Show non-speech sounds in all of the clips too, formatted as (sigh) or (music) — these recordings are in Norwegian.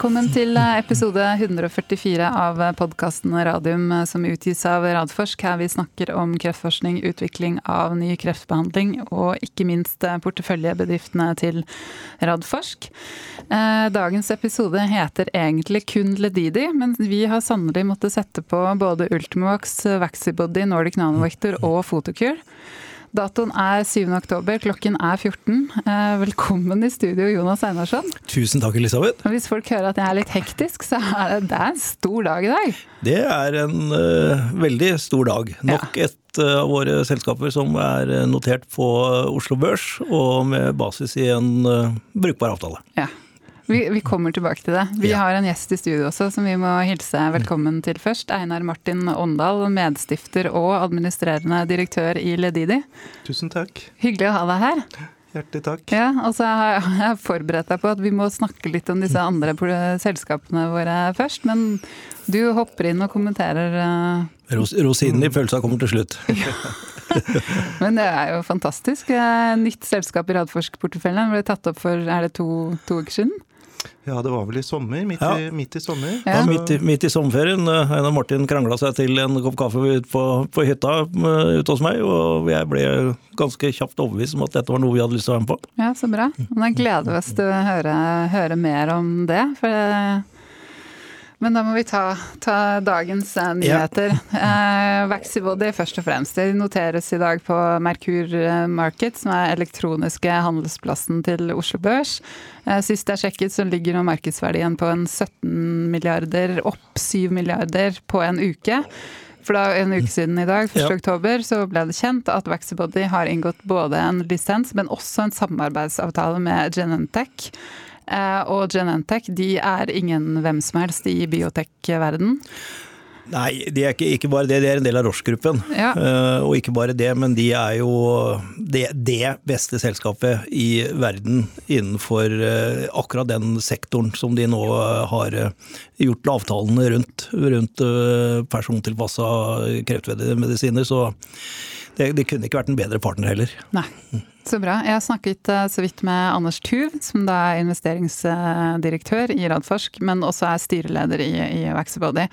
Velkommen til eh, episode 144 av podkasten Radium eh, som utgis av Radforsk, her vi snakker om kreftforskning, utvikling av ny kreftbehandling og ikke minst eh, porteføljebedriftene til Radforsk. Dagens episode heter egentlig kun Ledidi, men vi har sannelig måttet sette på både Ultimovax, Vaxibody, Nordic Nanovector og Photocure. Datoen er 7. oktober, klokken er 14. Eh, velkommen i studio, Jonas Einarsson. Tusen takk, Elisabeth. Hvis folk hører at jeg er litt hektisk, så er det, det er en stor dag i dag. Det er en uh, veldig stor dag. Nok ja. et uh, av våre selskaper som er notert på Oslo Børs, og med basis i en uh, brukbar avtale. Ja. Vi, vi, kommer tilbake til det. Vi ja. har en gjest i studio også som vi må hilse velkommen til først. Einar Martin Åndal, medstifter og administrerende direktør i Ledidi. Tusen takk. Hyggelig å ha deg her. Hjertelig takk. Ja, og så har jeg forberedt deg på at vi må snakke litt om disse andre selskapene våre først. Men du hopper inn og kommenterer. Uh... Ros rosinen i pølsa kommer til slutt. (laughs) Men det er jo fantastisk. Nytt selskap i Radforsk-porteføljen ble tatt opp for er det to, to uker siden? Ja, det var vel i sommer. Midt, ja. i, midt i, sommer. Ja. Midt, i, midt, i, sommerferien. Eh, Einar Martin krangla seg til en kopp kaffe ut på, på hytta uh, ute hos meg, og jeg ble ganske kjapt overbevist om at dette var noe vi hadde lyst til å være med på. Ja, så bra. Og da gleder vi oss til å høre, høre mer om det. for men da må vi ta, ta dagens eh, nyheter. Ja. Eh, Vaxibody først og fremst. Det noteres i dag på Merkur eh, Market, som er elektroniske handelsplassen til Oslo Børs. Sist jeg sjekket, så ligger nå markedsverdien på en 17 milliarder, opp 7 milliarder på en uke. For da En uke siden i dag, 1. Ja. oktober, så ble det kjent at Vaxibody har inngått både en lisens, men også en samarbeidsavtale med Genentech og Genentech de er ingen hvem som helst i biotek-verden. Nei, de er ikke, ikke, bare det, de er en del av Roche-gruppen. Ja. Uh, og ikke bare det, men de er jo det, det beste selskapet i verden innenfor uh, akkurat den sektoren som de nå har uh, gjort avtalene rundt. Rundt persontilpassa kreftmedisiner. Så det, det, kunne ikke vært en bedre partner heller. Nei. Så bra. Jeg har snakket eh, så vidt med Anders Tuv, som da er investeringsdirektør i Radforsk, men også er styreleder i, i Vaxibody,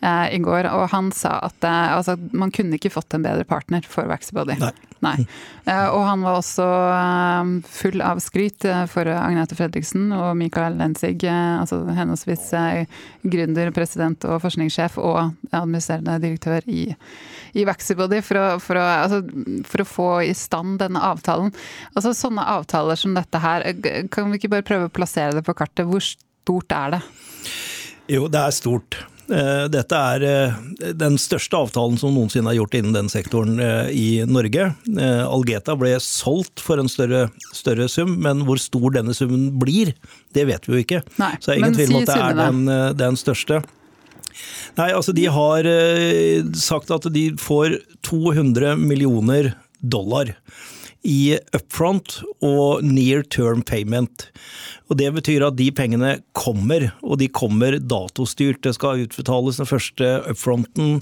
eh, i går. Og han sa at eh, altså, man kunne ikke fått en bedre partner for Vaxibody. Nei. Nei. Eh, og han var også eh, full av skryt eh, for Agnete Fredriksen og Mikael Lenzig, altså henholdsvis gründer, president og forskningssjef og administrerende direktør i, i Vaxibody, for for, altså, for å få i stand denne avtalen. Altså Sånne avtaler som dette her, kan vi ikke bare prøve å plassere det på kartet? Hvor stort er det? Jo, det er stort. Eh, dette er eh, den største avtalen som noensinne er gjort innen den sektoren eh, i Norge. Algeta ble solgt for en større, større sum, men hvor stor denne summen blir, det vet vi jo ikke. Nei, Så det er ingen tvil om at det er den, den største. Nei, altså de har sagt at de får 200 millioner dollar i upfront og near term payment. Og Det betyr at de pengene kommer, og de kommer datostyrt. Det skal utbetales den første upfronten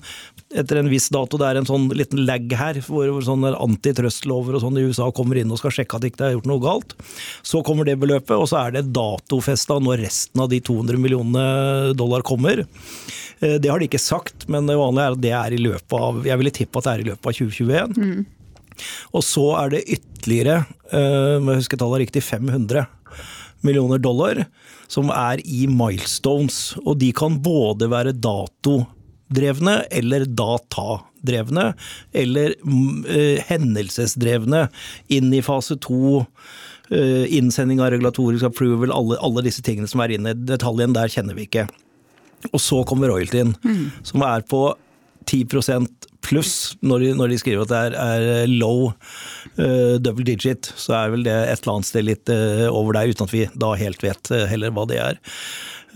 etter en viss dato. Det er en sånn liten lag her, hvor sånne antitrust-lover og sånn i USA kommer inn og skal sjekke at det ikke er gjort noe galt. Så kommer det beløpet, og så er det datofesta når resten av de 200 millionene dollar kommer. Eh, det har de ikke sagt, men det vanlige er at det er i løpet av Jeg ville tippe at det er i løpet av 2021. Mm. Og så er det ytterligere, eh, om jeg husker tallet riktig, 500 millioner dollar som er i milestones. Og de kan både være datodrevne eller datadrevne, eller uh, hendelsesdrevne inn i fase to. Uh, innsending av regulatorisk approval, alle, alle, disse tingene som er inne. Detaljen der kjenner vi ikke. Og så kommer royaltyen, mm. som er på 10 pluss når de, når de, skriver at det er, er low uh, double digit, så er vel det et eller annet sted litt uh, over der, uten at vi da helt vet uh, heller hva det er.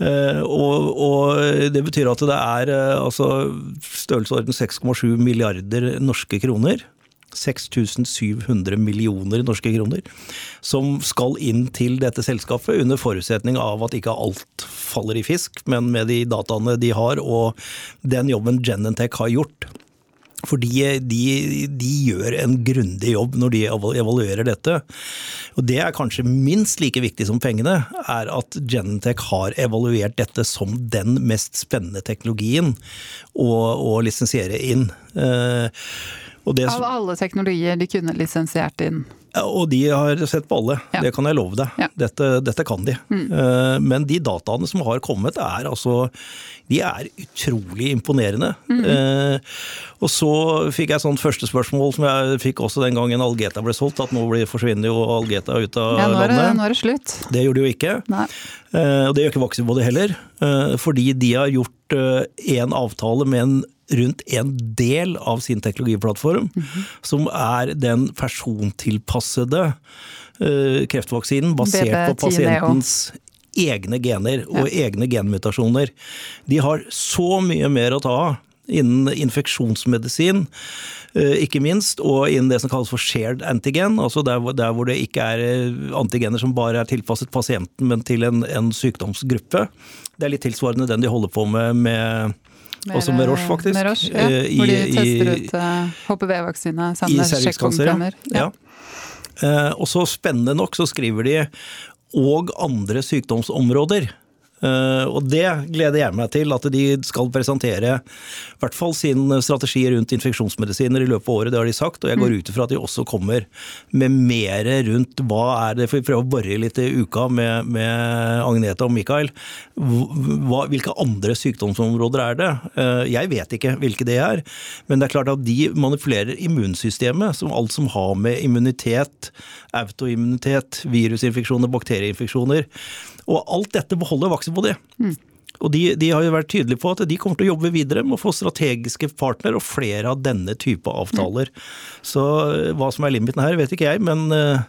Og, og, Det betyr at det er altså størrelsesorden 6,7 milliarder norske kroner. 6700 millioner norske kroner, som skal inn til dette selskapet, under forutsetning av at ikke alt faller i fisk, men med de dataene de har og den jobben Genentech har gjort Fordi de, de, gjør en grundig jobb når de evaluerer dette. Og det er kanskje minst like viktig som pengene, er at Genentech har evaluert dette som den mest spennende teknologien å, å lisensiere inn. Eh, det, Av alle teknologier de kunne lisensiert inn? Og de har sett på alle, ja. det kan jeg love deg. Ja. Dette, dette, kan de. Mm. Eh, men de dataene som har kommet, er altså De er utrolig imponerende. Mm. Eh, og så fikk jeg sånn første spørsmål som jeg fikk også den gangen Algeta ble solgt, at nå forsvinner jo Algeta ut av ja, nå er det, landet. Nå er det slutt. Det gjorde de jo ikke. Eh, og det gjør ikke Vaxibody heller. Fordi de har gjort en avtale med en rundt en del av sin teknologiplattform, mm -hmm. som er den persontilpassede uh, kreftvaksinen basert på pasientens egne gener og ja. egne genmutasjoner. De har så mye mer å ta av innen infeksjonsmedisin, uh, ikke minst, og innen det som kalles for shared antigen, altså der, der, hvor det ikke er eh, antigener som bare er tilpasset pasienten, men til en, en sykdomsgruppe. Det er litt tilsvarende den de holder på med med også med Roche, faktisk. Med Roche, ja. I, hvor de tester ut HPV-vaksine eh, sammen med sjekkomkremmer. Ja. ja. Eh, og så spennende nok så skriver de og andre sykdomsområder. Eh, og det gleder jeg meg til, at de skal presentere i hvert fall sin strategi rundt infeksjonsmedisiner i løpet av året. Det har de sagt, og jeg går mm. ut ifra at de også kommer med mer rundt hva er det For vi prøver å bore litt i uka med, med Agnete og Mikael. Hva, hvilke andre sykdomsområder er det? Eh, jeg vet ikke hvilke det er, men det er klart at de manipulerer immunsystemet, som alt som har med immunitet, autoimmunitet, virusinfeksjoner, bakterieinfeksjoner og alt dette beholder Vaxibody. Mm. Og de, de, har jo vært tydelige på at de kommer til å jobbe videre med å få strategiske partner og flere av denne type avtaler. Mm. Så eh, hva som er limiten her, vet ikke jeg, men, eh,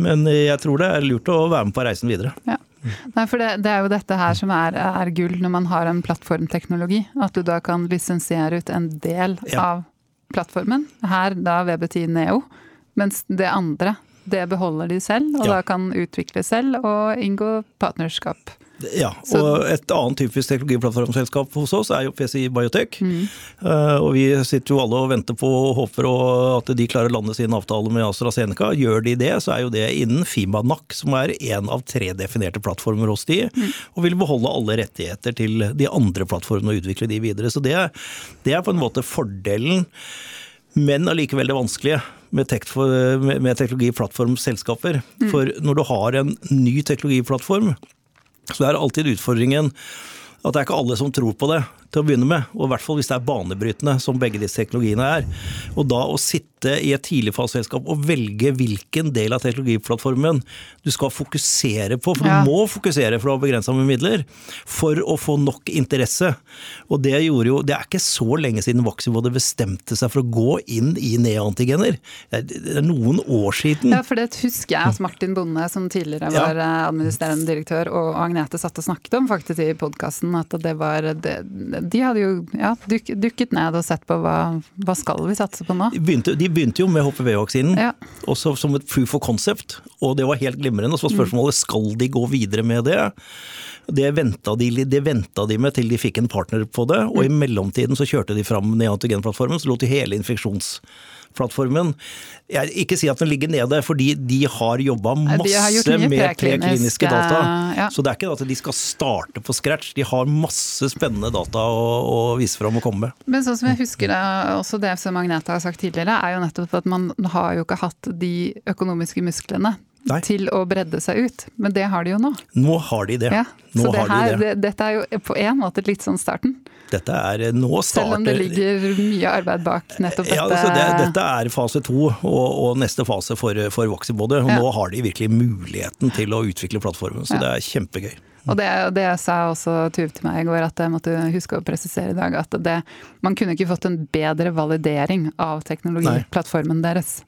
men, jeg tror det er lurt å være med på reisen videre. Ja. Nei, for det, det, er jo dette her som er, er, gull når man har en plattformteknologi. At du da kan lisensiere ut en del ja. av plattformen. Her da VBT Neo. Mens det andre det beholder de selv, og ja. da kan utvikle selv og inngå partnerskap. Ja, og et annet typisk teknologiplattformselskap hos oss er jo PCI Biotech. Mm. Uh, og vi sitter jo alle og venter på og håper at de klarer å lande sin avtale med AstraZeneca. Gjør de det, så er jo det innen Fimanak, som er én av tre definerte plattformer hos de, mm. og vil beholde alle rettigheter til de andre plattformene og utvikle de videre. Så det, det er på en måte fordelen men allikevel det vanskelige med, med teknologiplattformselskaper. Mm. For når du har en ny teknologiplattform, så er alltid utfordringen at det er ikke alle som tror på det til å begynne med. Og i hvert fall hvis det er banebrytende, som begge disse teknologiene er. Og da å sitte i et tidligfaseselskap og velge hvilken del av teknologiplattformen du skal fokusere på, for ja. du må fokusere for å ha begrensa med midler, for å få nok interesse. Og det gjorde jo Det er ikke så lenge siden Vaxivode bestemte seg for å gå inn i neantigener. Det er noen år siden. Ja, for det husker jeg at Martin Bonde, som tidligere var ja. Eh, administrerende direktør, og Agnete satt og snakket om faktisk i podkasten, at det var det, de hadde jo ja, duk, dukket ned og sett på hva, hva skal vi satse på nå. De begynte, de begynte jo med HPV-vaksinen, ja. også som et proof of concept. Og det var helt glimrende. Så var spørsmålet skal de gå videre med det. Det venta de, de, de, med til de fikk en partner på det, og i mm. mellomtiden så kjørte de fram neantigenplattformen, så lot de hele infeksjons plattformen. Jeg ikke si at den ligger nede, fordi de har jobba masse har med prekliniske data. Ja. Så det er ikke at de skal starte på scratch. De har masse spennende data å, å vise fram og komme med. Men sånn som jeg husker det, også det som Magneta har sagt tidligere, er jo nettopp at man har jo ikke hatt de økonomiske musklene Nei. til å bredde seg ut. Men det har de jo nå. Nå har de det. Ja, så det her, de det. Det, dette er jo på en måte litt sånn starten. Dette er eh, nå starter Selv om det ligger mye arbeid bak nettopp dette? Ja, altså det, dette er fase to og, og, neste fase for, for Voxybody. Ja. Nå har de virkelig muligheten til å utvikle plattformen, så ja. det er kjempegøy. Og det, det sa også Tuv til meg i går, at jeg måtte huske å presisere i dag at det, man kunne ikke fått en bedre validering av teknologiplattformen deres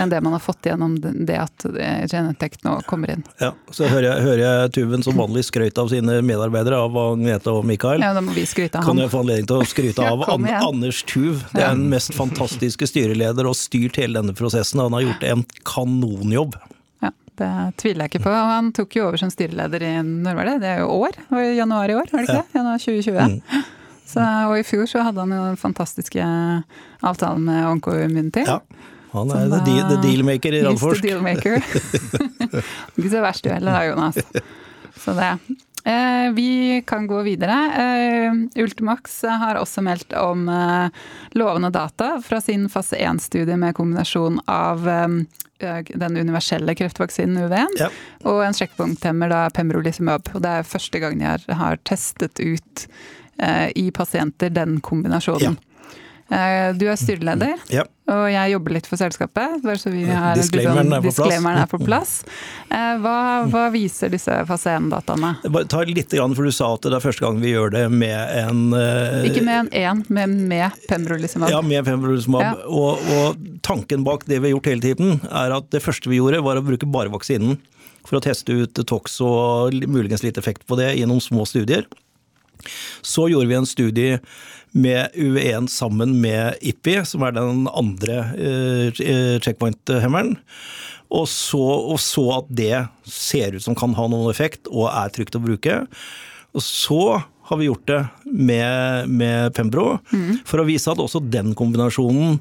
enn det man har fått gjennom det at Genetec nå kommer inn. Ja, Så hører jeg, hører jeg Tuven som vanlig skrøyte av sine medarbeidere, av Agnete og Mikael. Ja, da må vi skryte av ham. Kan jeg få anledning til å skryte av An Anders Tuv. Det er den mest fantastiske styreleder og styrt hele denne prosessen. Han har gjort en kanonjobb. Ja, Det tviler jeg ikke på. Han tok jo over som styreleder i når var det? Det er jo år? Det var Januar i år, var det ikke det? Januar 2020. Mm. Så, og i fjor så hadde han jo den fantastiske avtalen med Onko Immunity. Ja. Han er the, deal, the dealmaker i Randforsk. Dealmaker. (laughs) Ikke så verst du heller da, Jonas. Så det. Eh, vi kan gå videre. Eh, Ultimax har også meldt om eh, lovende data fra sin fase 1-studie med kombinasjon av eh, den universelle kreftvaksinen UV1 ja. og en sjekkpunkthemmer, da pembrolizumab. Og det er første gang de har, har testet ut eh, i pasienter den kombinasjonen. Ja. Eh, du er styreleder, ja. og jeg jobber litt for selskapet. bare så vi har Disclaimeren er, disclaimeren er på plass. Eh, hva, hva viser disse fase 1-dataene? Ta litt, for Du sa at det er første gang vi gjør det med en uh, Ikke med en én, men med pembrolizumab. Ja, med pembrolizumab. Ja. Og, og, tanken bak det vi har gjort hele tiden, er at det første vi gjorde, var å bruke bare vaksinen. For å teste ut tox og muligens litt effekt på det noen små studier. Så gjorde vi en studie med UV1 sammen med IPI, som er den andre eh, checkpoint-hemmeren. Og så, og så, at det ser ut som kan ha noen effekt og er trygt å bruke. Og så har vi gjort det med, med Pembro, mm. for å vise at også den kombinasjonen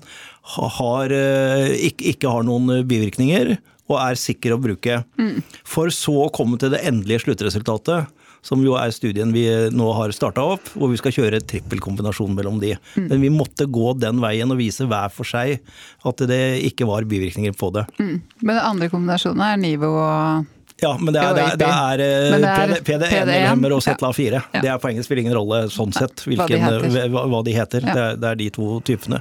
har, eh, ikke, ikke, har noen bivirkninger og er sikker å bruke. Mm. For så å komme til det endelige sluttresultatet som jo er studien vi nå har starta opp, hvor vi skal kjøre trippelkombinasjon mellom de. Mm. Men vi måtte gå den veien og vise hver for seg at det ikke var bivirkninger på det. Mm. Men den andre kombinasjonen er Nivo og ja, men det er, det er, det er, det er PD1-medlemmer og ZLA4. Ja. Det er på engelsk spiller ingen rolle sånn sett hvilken, hva, de hva, hva, de heter. Ja. Det, er, de to typene.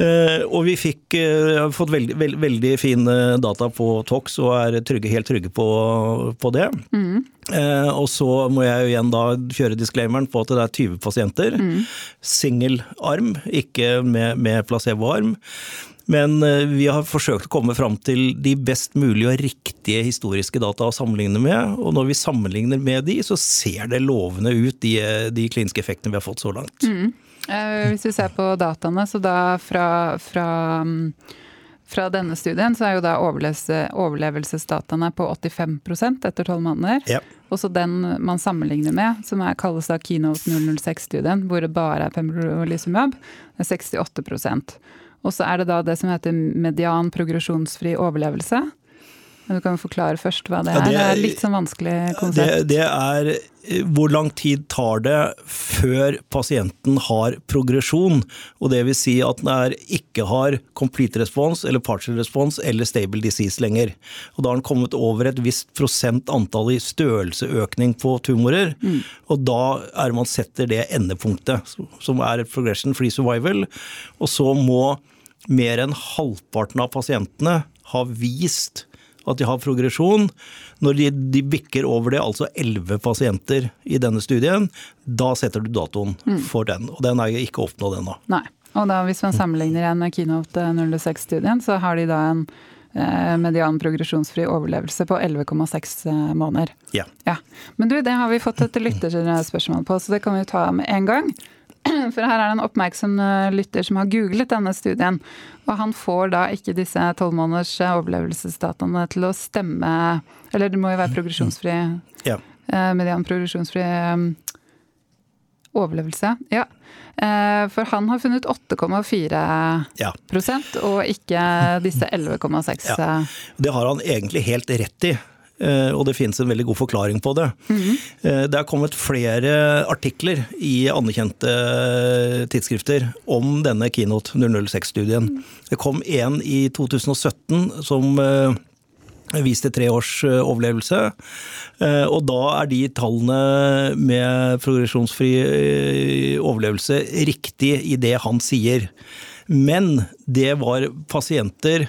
Uh, og vi fikk har fått veldig, veld, veldig fine data på Tox og er trygge, helt trygge på, på det. Mm. Og så må jeg jo igjen da kjøre disclaimeren på at det er 20 pasienter. Mm. Singel arm, ikke med, med placeboarm. Men eh, vi har forsøkt å komme fram til de best mulige og riktige historiske data å sammenligne med. Og når vi sammenligner med de, så ser det lovende ut, de, de kliniske effektene vi har fått så langt. Mm. Eh, hvis vi ser på dataene, så da fra, fra, fra denne studien så er jo da overlevelsesdataene på 85 etter tolv måneder. Ja. Også den man sammenligner med, som er, kalles da Keynote 006-studien, hvor det bare er pembrolizumab, er 68% og så er det da det som heter median progresjonsfri overlevelse. Men du kan jo forklare først hva det er. Ja, det, er, litt sånn vanskelig konsept. Det, det, er eh, hvor lang tid tar det før pasienten har progresjon. Og det vil si at den er, ikke har complete response eller partial response eller stable disease lenger. Og da har den kommet over et visst prosent antall i størrelseøkning på tumorer. Mm. Og da er man setter det endepunktet, som er progression free survival. Og så må mer enn halvparten av pasientene ha vist at de har progresjon. Når de, de, bikker over det, altså elleve pasienter i denne studien, da setter du datoen mm. for den. Og den er ikke oppnådd ennå. Nei. Og da, hvis man sammenligner igjen med Keynote 06-studien, så har de da en eh, median progresjonsfri overlevelse på 11,6 eh, måneder. Ja. ja. Men du, det har vi fått et lytterspørsmål på, så det kan vi ta med en gang. (clears throat) For her er det en oppmerksom eh, lytter som har googlet denne studien. Og han får da ikke disse tolv måneders eh, overlevelsesdataene til å stemme Eller det må jo være progresjonsfri ja. Eh, median progresjonsfri overlevelse. Ja. For han har funnet 8,4 ja. og ikke disse (laughs) 11,6. Ja. Det har han egentlig helt rett i. Eh, og det finnes en veldig god forklaring på det. Mm. Det er kommet flere artikler i anerkjente tidsskrifter om denne Keynote 006-studien. Mm. Det kom en i 2017 som eh, viste tre års overlevelse. Og da er de tallene med progresjonsfri overlevelse riktig i det han sier. Men det var pasienter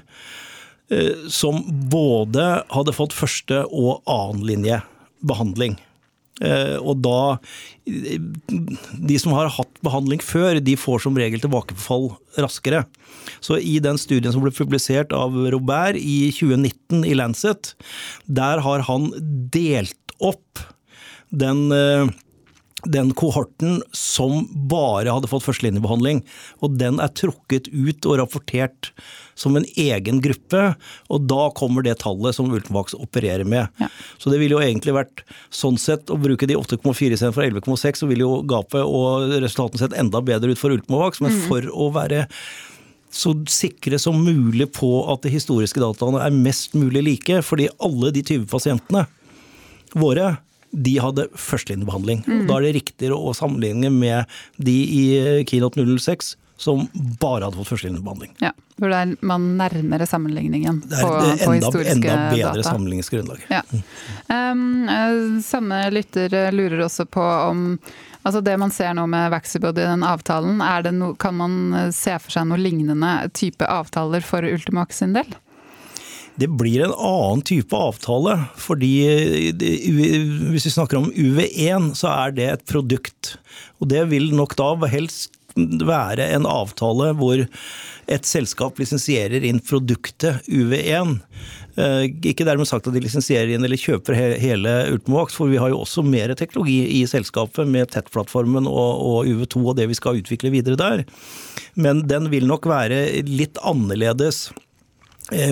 som både hadde fått første og annen linje behandling. Eh, og da De som har hatt behandling før, de får som regel tilbakefall raskere. Så i den studien som ble publisert av Robert i 2019 i Lancet, der har han delt opp den eh, den kohorten som bare hadde fått førstelinjebehandling. Og den er trukket ut og rapportert som en egen gruppe, og da kommer det tallet som Ultimax opererer med. Ja. Så det ville jo egentlig vært sånn sett å bruke de 8,4 istedenfor 11,6, så ville jo gapet og resultatene sett enda bedre ut for Ultimax, men mm. for å være så sikre som mulig på at de historiske dataene er mest mulig like, fordi alle de 20 pasientene våre de hadde førstelinjebehandling. Mm. Da er det riktigere å sammenligne med de i Keynote 006 som bare hadde fått førstelinjebehandling. Ja, for det er man nærmere sammenligningen på, enda, på historiske enda bedre data. sammenligningsgrunnlag. Ja. Um, samme lytter lurer også på om Altså Det man ser nå med Vaxibody, den avtalen, no, kan man se for seg noe lignende type avtaler for Ultimax sin del? Det blir en annen type avtale. fordi Hvis vi snakker om UV1, så er det et produkt. Og det vil nok da helst være en avtale hvor et selskap lisensierer inn produktet UV1. Eh, ikke dermed sagt at de lisensierer inn eller kjøper hele Ultimovax, for vi har jo også mer teknologi i selskapet med TET-plattformen og, UV2 og det vi skal utvikle videre der. Men den vil nok være litt annerledes Eh,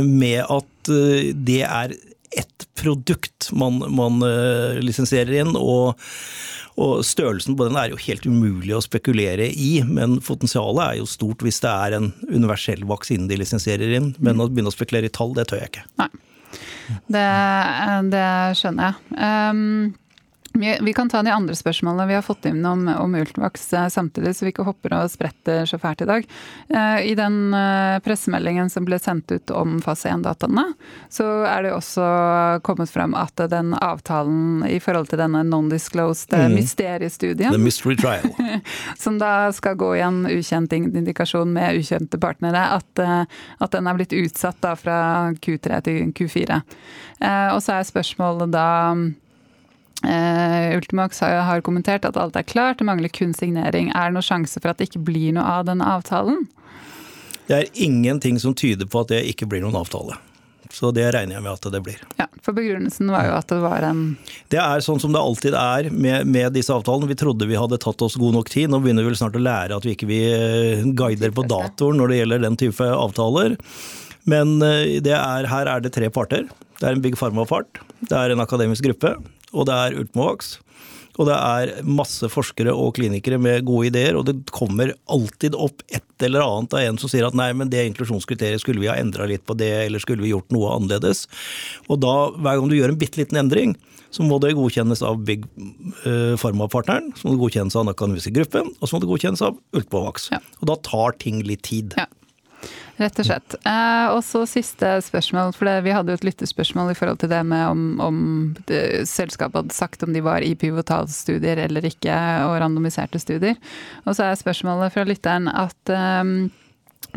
med at eh, det er ett produkt man, man eh, lisensierer inn. og og Størrelsen på den er jo helt umulig å spekulere i, men potensialet er jo stort hvis det er en universell vaksine de lisensierer inn. Men å begynne å spekulere i tall, det tør jeg ikke. Nei, det, det skjønner jeg. Um vi kan ta de andre spørsmålene vi har fått inn om, om Ultimax eh, samtidig, så vi ikke hopper og spretter så fælt i dag. Eh, I den eh, pressemeldingen som ble sendt ut om fase 1-dataene, så er det også kommet frem at den avtalen i forhold til denne non-disclosed mm. mysteriestudien The mystery trial. (laughs) som da skal gå i en ukjent indikasjon med ukjente partnere, at, at den er blitt utsatt da fra Q3 til Q4. Og så er spørsmålet da Uh, Ultimax har, har, kommentert at alt er klart, det mangler kun signering. Er det noen sjanse for at det ikke blir noe av denne avtalen? Det er ingenting som tyder på at det ikke blir noen avtale. Så det regner jeg med at det blir. Ja, For begrunnelsen var jo at det var en Det er sånn som det alltid er med, med disse avtalene. Vi trodde vi hadde tatt oss god nok tid. Nå begynner vi vel snart å lære at vi ikke vi eh, guider på datoren når det gjelder den type avtaler. Men eh, er, her er det tre parter. Det er en Big Pharma-part, det er en akademisk gruppe, og det er Ultimovax. Og det er masse forskere og klinikere med gode ideer, og det kommer alltid opp et eller annet av en som sier at nei, men det inklusjonskriteriet skulle vi ha endra litt på det, eller skulle vi gjort noe annerledes. Og da, hver gang du gjør en bitte liten endring, så må det godkjennes av Big uh, Pharma-partneren, så må det godkjennes av den akademiske gruppen, og så må det godkjennes av Ultbovax. Ja. Og da tar ting litt tid. Ja. Rett og slett. Eh, og så siste spørsmål, for det, vi hadde jo et lyttespørsmål i forhold til det med om, om det, selskapet hadde sagt om de var i pivotalstudier eller ikke, og randomiserte studier. Og så er spørsmålet fra lytteren at um,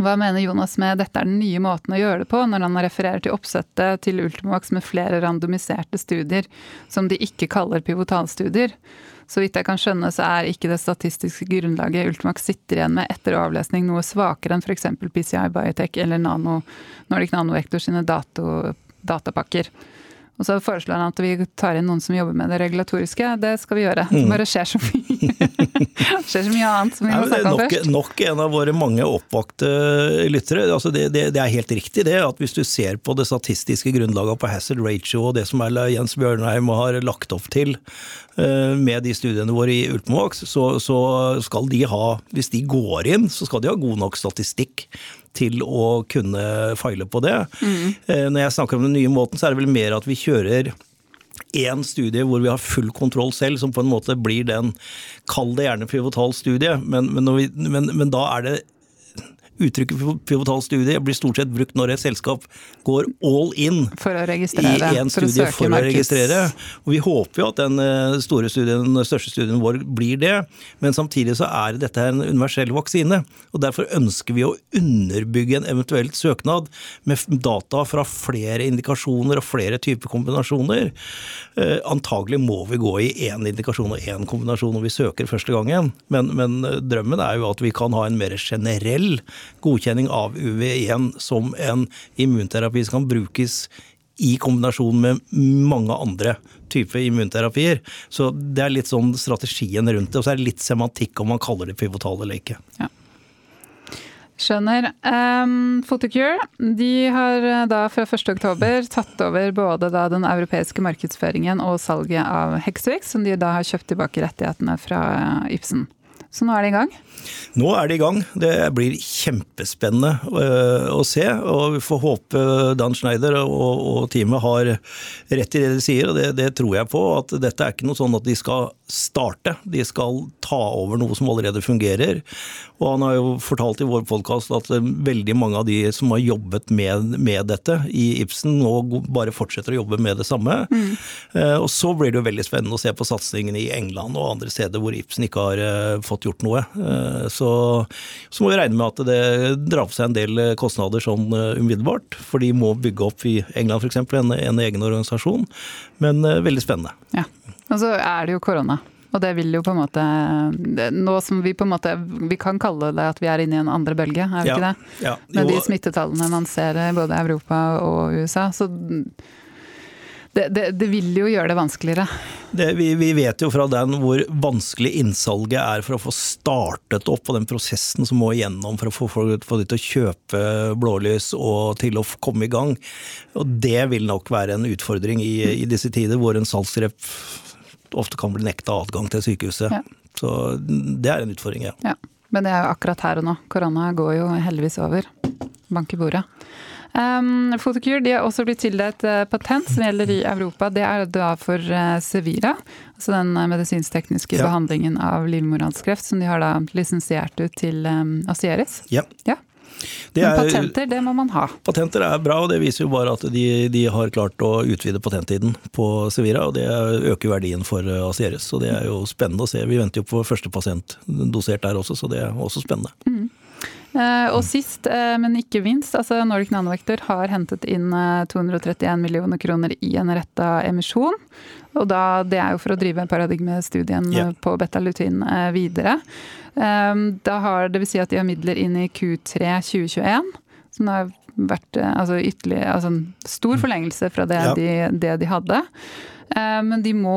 hva mener Jonas med dette er den nye måten å gjøre det på, når han refererer til oppsettet til Ultimovax med flere randomiserte studier som de ikke kaller pivotalstudier? Så vidt jeg kan skjønne, så er ikke det statistiske grunnlaget Ultimax sitter igjen med etter avlesning noe svakere enn f.eks. PCI Biotech eller Nano, Nordic Nanovector sine dato, datapakker. Og så foreslår han at vi tar inn noen som jobber med det regulatoriske. Det skal vi gjøre. Det mm. bare skjer så mye, (laughs) skjer så mye annet som vi må snakke om nok, først. Nok en av våre mange oppvakte lyttere. Altså det, det, det, er helt riktig det, at hvis du ser på det statistiske grunnlaget på hazard ratio og det som Jens Bjørnheim har lagt opp til eh, med de studiene våre i Ultimovax, så, så skal de ha, hvis de går inn, så skal de ha god nok statistikk til å kunne feile på det. Mm. Når jeg snakker om den nye måten, så er det vel mer at vi kjører én studie hvor vi har full kontroll selv, som på en måte blir den, kall det gjerne pivotal studie, men, men, vi, men, men da er det Uttrykket pivotal studie blir stort sett brukt når et selskap går all in for å registrere, i en studie for å, for å registrere. Og Vi håper jo at den eh, store studien, den største studien vår blir det, men samtidig så er dette en universell vaksine. og Derfor ønsker vi å underbygge en eventuelt søknad med data fra flere indikasjoner og flere typer kombinasjoner. Eh, antagelig må vi gå i én indikasjon og én kombinasjon når vi søker første gangen, men, men eh, drømmen er jo at vi kan ha en mer generell godkjenning av UV1 som en immunterapi som kan brukes i kombinasjon med mange andre typer immunterapier. Så det er litt sånn strategien rundt det. Og så er det litt semantikk om man kaller det pivotal eller ikke. Ja. Skjønner. Um, Photocure de har eh, da fra 1.10 tatt over både den europeiske markedsføringen og salget av Hexvix, som de da har kjøpt tilbake rettighetene fra Ibsen. Så nå er det i gang? Nå er det i gang. Det blir kjempespennende eh, å se. og Vi får håpe Dan Schneider og, og teamet har rett i det de sier, og det, det, tror jeg på. At dette er ikke noe sånn at de skal starte, de skal ta over noe som allerede fungerer. Og han har jo fortalt i vår podkast at veldig mange av de som har jobbet med, med, dette i Ibsen, nå bare fortsetter å jobbe med det samme. Mm. Eh, og så blir det jo veldig spennende å se på satsingen i England og andre steder hvor Ibsen ikke har eh, fått gjort noe. Så, så, må vi regne med at det drar på seg en del kostnader sånn eh, umiddelbart. For de må bygge opp i England f.eks. En, en egen organisasjon. Men veldig spennende. Ja, Og så er det jo korona. Og det vil jo på en måte Nå som vi på en måte Vi kan kalle det at vi er inne i en andre bølge, er vi ja, ikke det? Ja, Med de smittetallene man ser i både Europa og USA. Så det, det, det, vil jo gjøre det vanskeligere. Det, vi, vi, vet jo fra den hvor vanskelig innsalget er for å få startet opp, og den prosessen som må igjennom for å få, folk til å kjøpe blålys og til å komme i gang. Og det vil nok være en utfordring i, i disse tider, hvor en salgsrep ofte kan bli nekta adgang til sykehuset. Ja. Så det er en utfordring, ja. ja. Men det er jo akkurat her og nå. Korona går jo heldigvis over. Bank i bordet. Um, Photocure de har også blitt tildelt uh, patent som gjelder i Europa. Det er da for uh, Sevira, altså den uh, medisinsk-tekniske ja. behandlingen av livmorhalskreft som de har da lisensiert ut til um, Asieris. Ja. ja. Er, Men patenter, det må man ha. Patenter er bra, og det viser jo bare at de, de har klart å utvide patenttiden på Sevira. Og det øker verdien for Asieris, så det er jo spennende å se. Vi venter jo på første pasient dosert der også, så det er også spennende. Mm. Eh, og sist, eh, men ikke minst, altså Nordic Nanovector har hentet inn 231 eh, millioner kroner i en retta emisjon. Og da, det er jo for å drive paradigmestudien yeah. på betalutin videre. Da har, det vil si at de har midler inn i Q3 2021, som har vært altså ytterligere altså en stor mm. forlengelse fra det, ja. de, det de hadde. Eh, men de må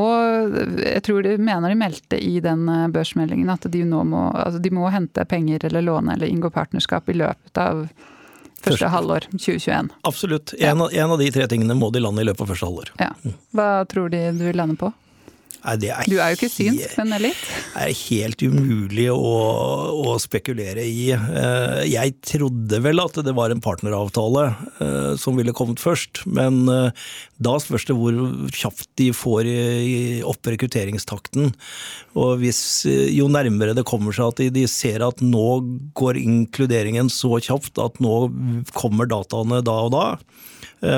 Jeg tror de mener de meldte i den eh, børsmeldingen at de nå må, altså de må hente penger eller låne eller inngå partnerskap i løpet av første, første. halvår 2021. Absolutt. En, ja. en, av de tre tingene må de lande i løpet av første halvår. Ja. Hva tror de du lander på? Nei, er du er jo ikke synsk, men litt? Det er helt umulig å, å, spekulere i. Eh, jeg trodde vel at det var en partneravtale eh, som ville kommet først, men eh, da spørs det hvor kjapt de får opp rekrutteringstakten. Og hvis, jo nærmere det kommer seg at de ser at nå går inkluderingen så kjapt at nå kommer dataene da og da,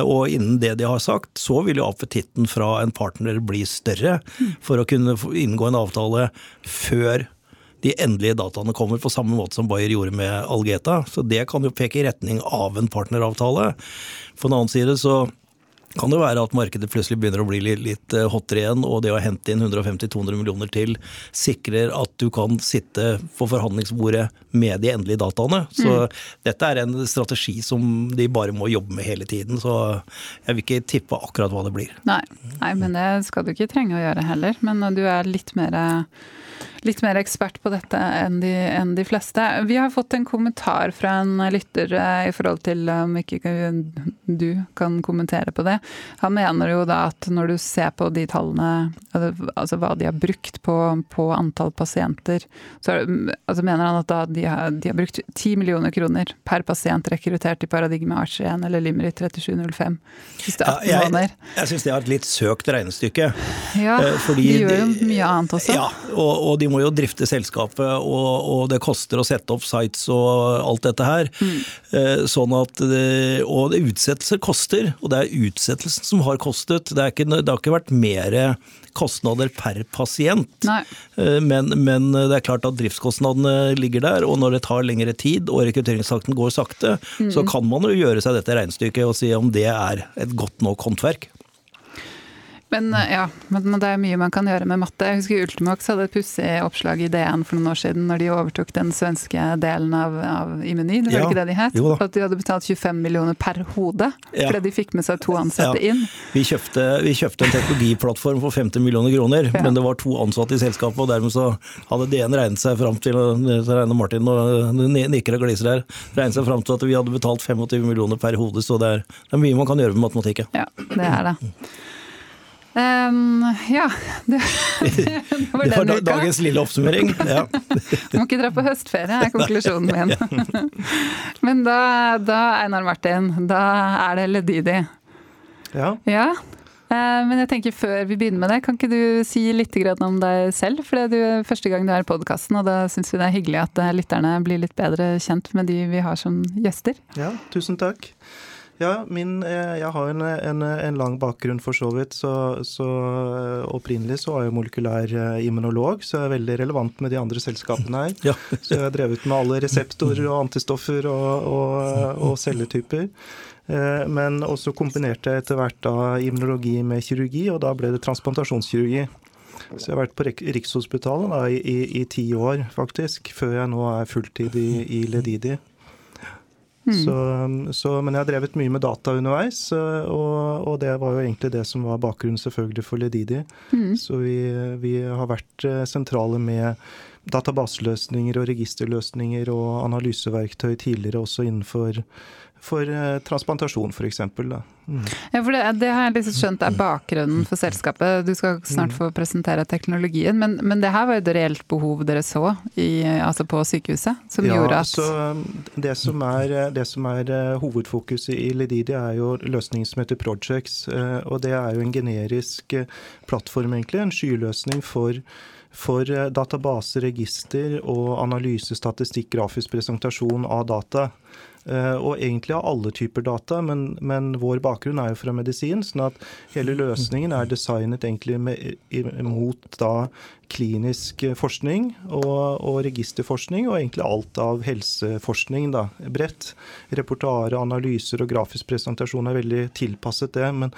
og innen det de har sagt, så vil jo appetitten fra en partner bli større for å kunne inngå en avtale før de endelige dataene kommer, på samme måte som Bayer gjorde med Algeta. Så det kan jo peke i retning av en partneravtale. På den annen side så kan det være at markedet plutselig begynner å bli litt, litt eh, hottere igjen, og det å hente inn 150-200 millioner til sikrer at du kan sitte på forhandlingsbordet med de endelige dataene. Så mm. dette er en strategi som de bare må jobbe med hele tiden. Så jeg vil ikke tippe akkurat hva det blir. Nei, Nei men det skal du ikke trenge å gjøre heller. Men du er litt mer litt mer ekspert på dette enn de, enn de, fleste. Vi har fått en kommentar fra en lytter eh, i forhold til om ikke du kan kommentere på det. Han mener jo da at når du ser på de tallene, altså hva de har brukt på, på antall pasienter, så altså mener han at da de har, de har brukt 10 millioner kroner per pasient rekruttert i Paradigme Arch1 eller Limerick 3705 siste 18 ja, jeg, Jeg syns det er et litt søkt regnestykke. Ja, eh, fordi de gjør jo mye annet også. Ja, og, og de må jo drifte selskapet, og, og, det koster å sette opp sites og alt dette her. Mm. Sånn at, og utsettelser koster, og det er utsettelsen som har kostet. Det, ikke, det har ikke vært mer kostnader per pasient. Eh, men, men, det er klart at driftskostnadene ligger der, og når det tar lengre tid og rekrutteringstakten går sakte, mm. så kan man jo gjøre seg dette regnestykket og si om det er et godt nok håndverk. Men eh, ja, men det er mye man kan gjøre med matte. Jeg husker Ultimox hadde et pussig oppslag i DN for noen år siden når de overtok den svenske delen av, av Imeny, det var ja, ikke det de het? At de hadde betalt 25 millioner per hode ja. fordi de fikk med seg to ansatte ja. inn. Vi kjøpte, vi kjøpte, en teknologiplattform for 50 millioner kroner, men det var to ansatte i selskapet, og dermed så hadde DN regnet seg fram til regner Martin og nikker og gliser her, regnet seg fram til at vi hadde betalt 25 millioner per hode, så det er, det er mye man kan gjøre med matematikken. Ja, det er det. Um, ja. Det, det, var, det var dagens lille oppsummering. Ja. (laughs) må ikke dra på høstferie, er konklusjonen min. (laughs) (laughs) Men da, da, Einar Martin, da er det Ledidi. Ja. ja. Uh, men jeg tenker før vi begynner med det, kan ikke du si litt om deg selv? For det er første gang du er i podkasten, og da syns vi det er hyggelig at eh, lytterne blir litt bedre kjent med de vi har som gjester. Ja, tusen takk. Ja, min, eh, jeg har en, en, en, lang bakgrunn for så vidt. Så, så eh, opprinnelig så var jeg molekylær eh, immunolog, så jeg er veldig relevant med de andre selskapene her. (laughs) Ja. (laughs) så jeg har drevet med alle reseptorer og antistoffer og, og, og celletyper. Men også kombinerte jeg etter hvert da immunologi med kirurgi, og da ble det transplantasjonskirurgi. Så jeg har vært på Rikshospitalet da, i, i, i ti år, faktisk, før jeg nå er fulltid i, i Ledidi. Mm. Så, så, men jeg har drevet mye med data underveis, og, og, det var jo egentlig det som var bakgrunnen selvfølgelig for Ledidi. Mm. Så vi, vi, har vært eh, sentrale med databaseløsninger og registerløsninger og analyseverktøy tidligere også innenfor for eh, transplantasjon, f.eks. Mm. Ja, for det, det, har jeg liksom skjønt er bakgrunnen for selskapet. Du skal snart mm. få presentere teknologien, men, men det her var jo et reelt behov dere så i, altså på sykehuset? Som ja, gjorde at så um, det som, er, det som er uh, hovedfokuset i Lididi, er jo løsningen som heter Projects. Uh, og det er jo en generisk uh, plattform, egentlig. En skyløsning for for database, register og analyse, statistikk, grafisk presentasjon av data. Eh, og egentlig av alle typer data, men, men, vår bakgrunn er jo fra medisin. sånn at hele løsningen er designet egentlig med, mot da klinisk forskning og, og, registerforskning, og egentlig alt av helseforskning da, bredt. Reportare, analyser og grafisk presentasjon er veldig tilpasset det. Men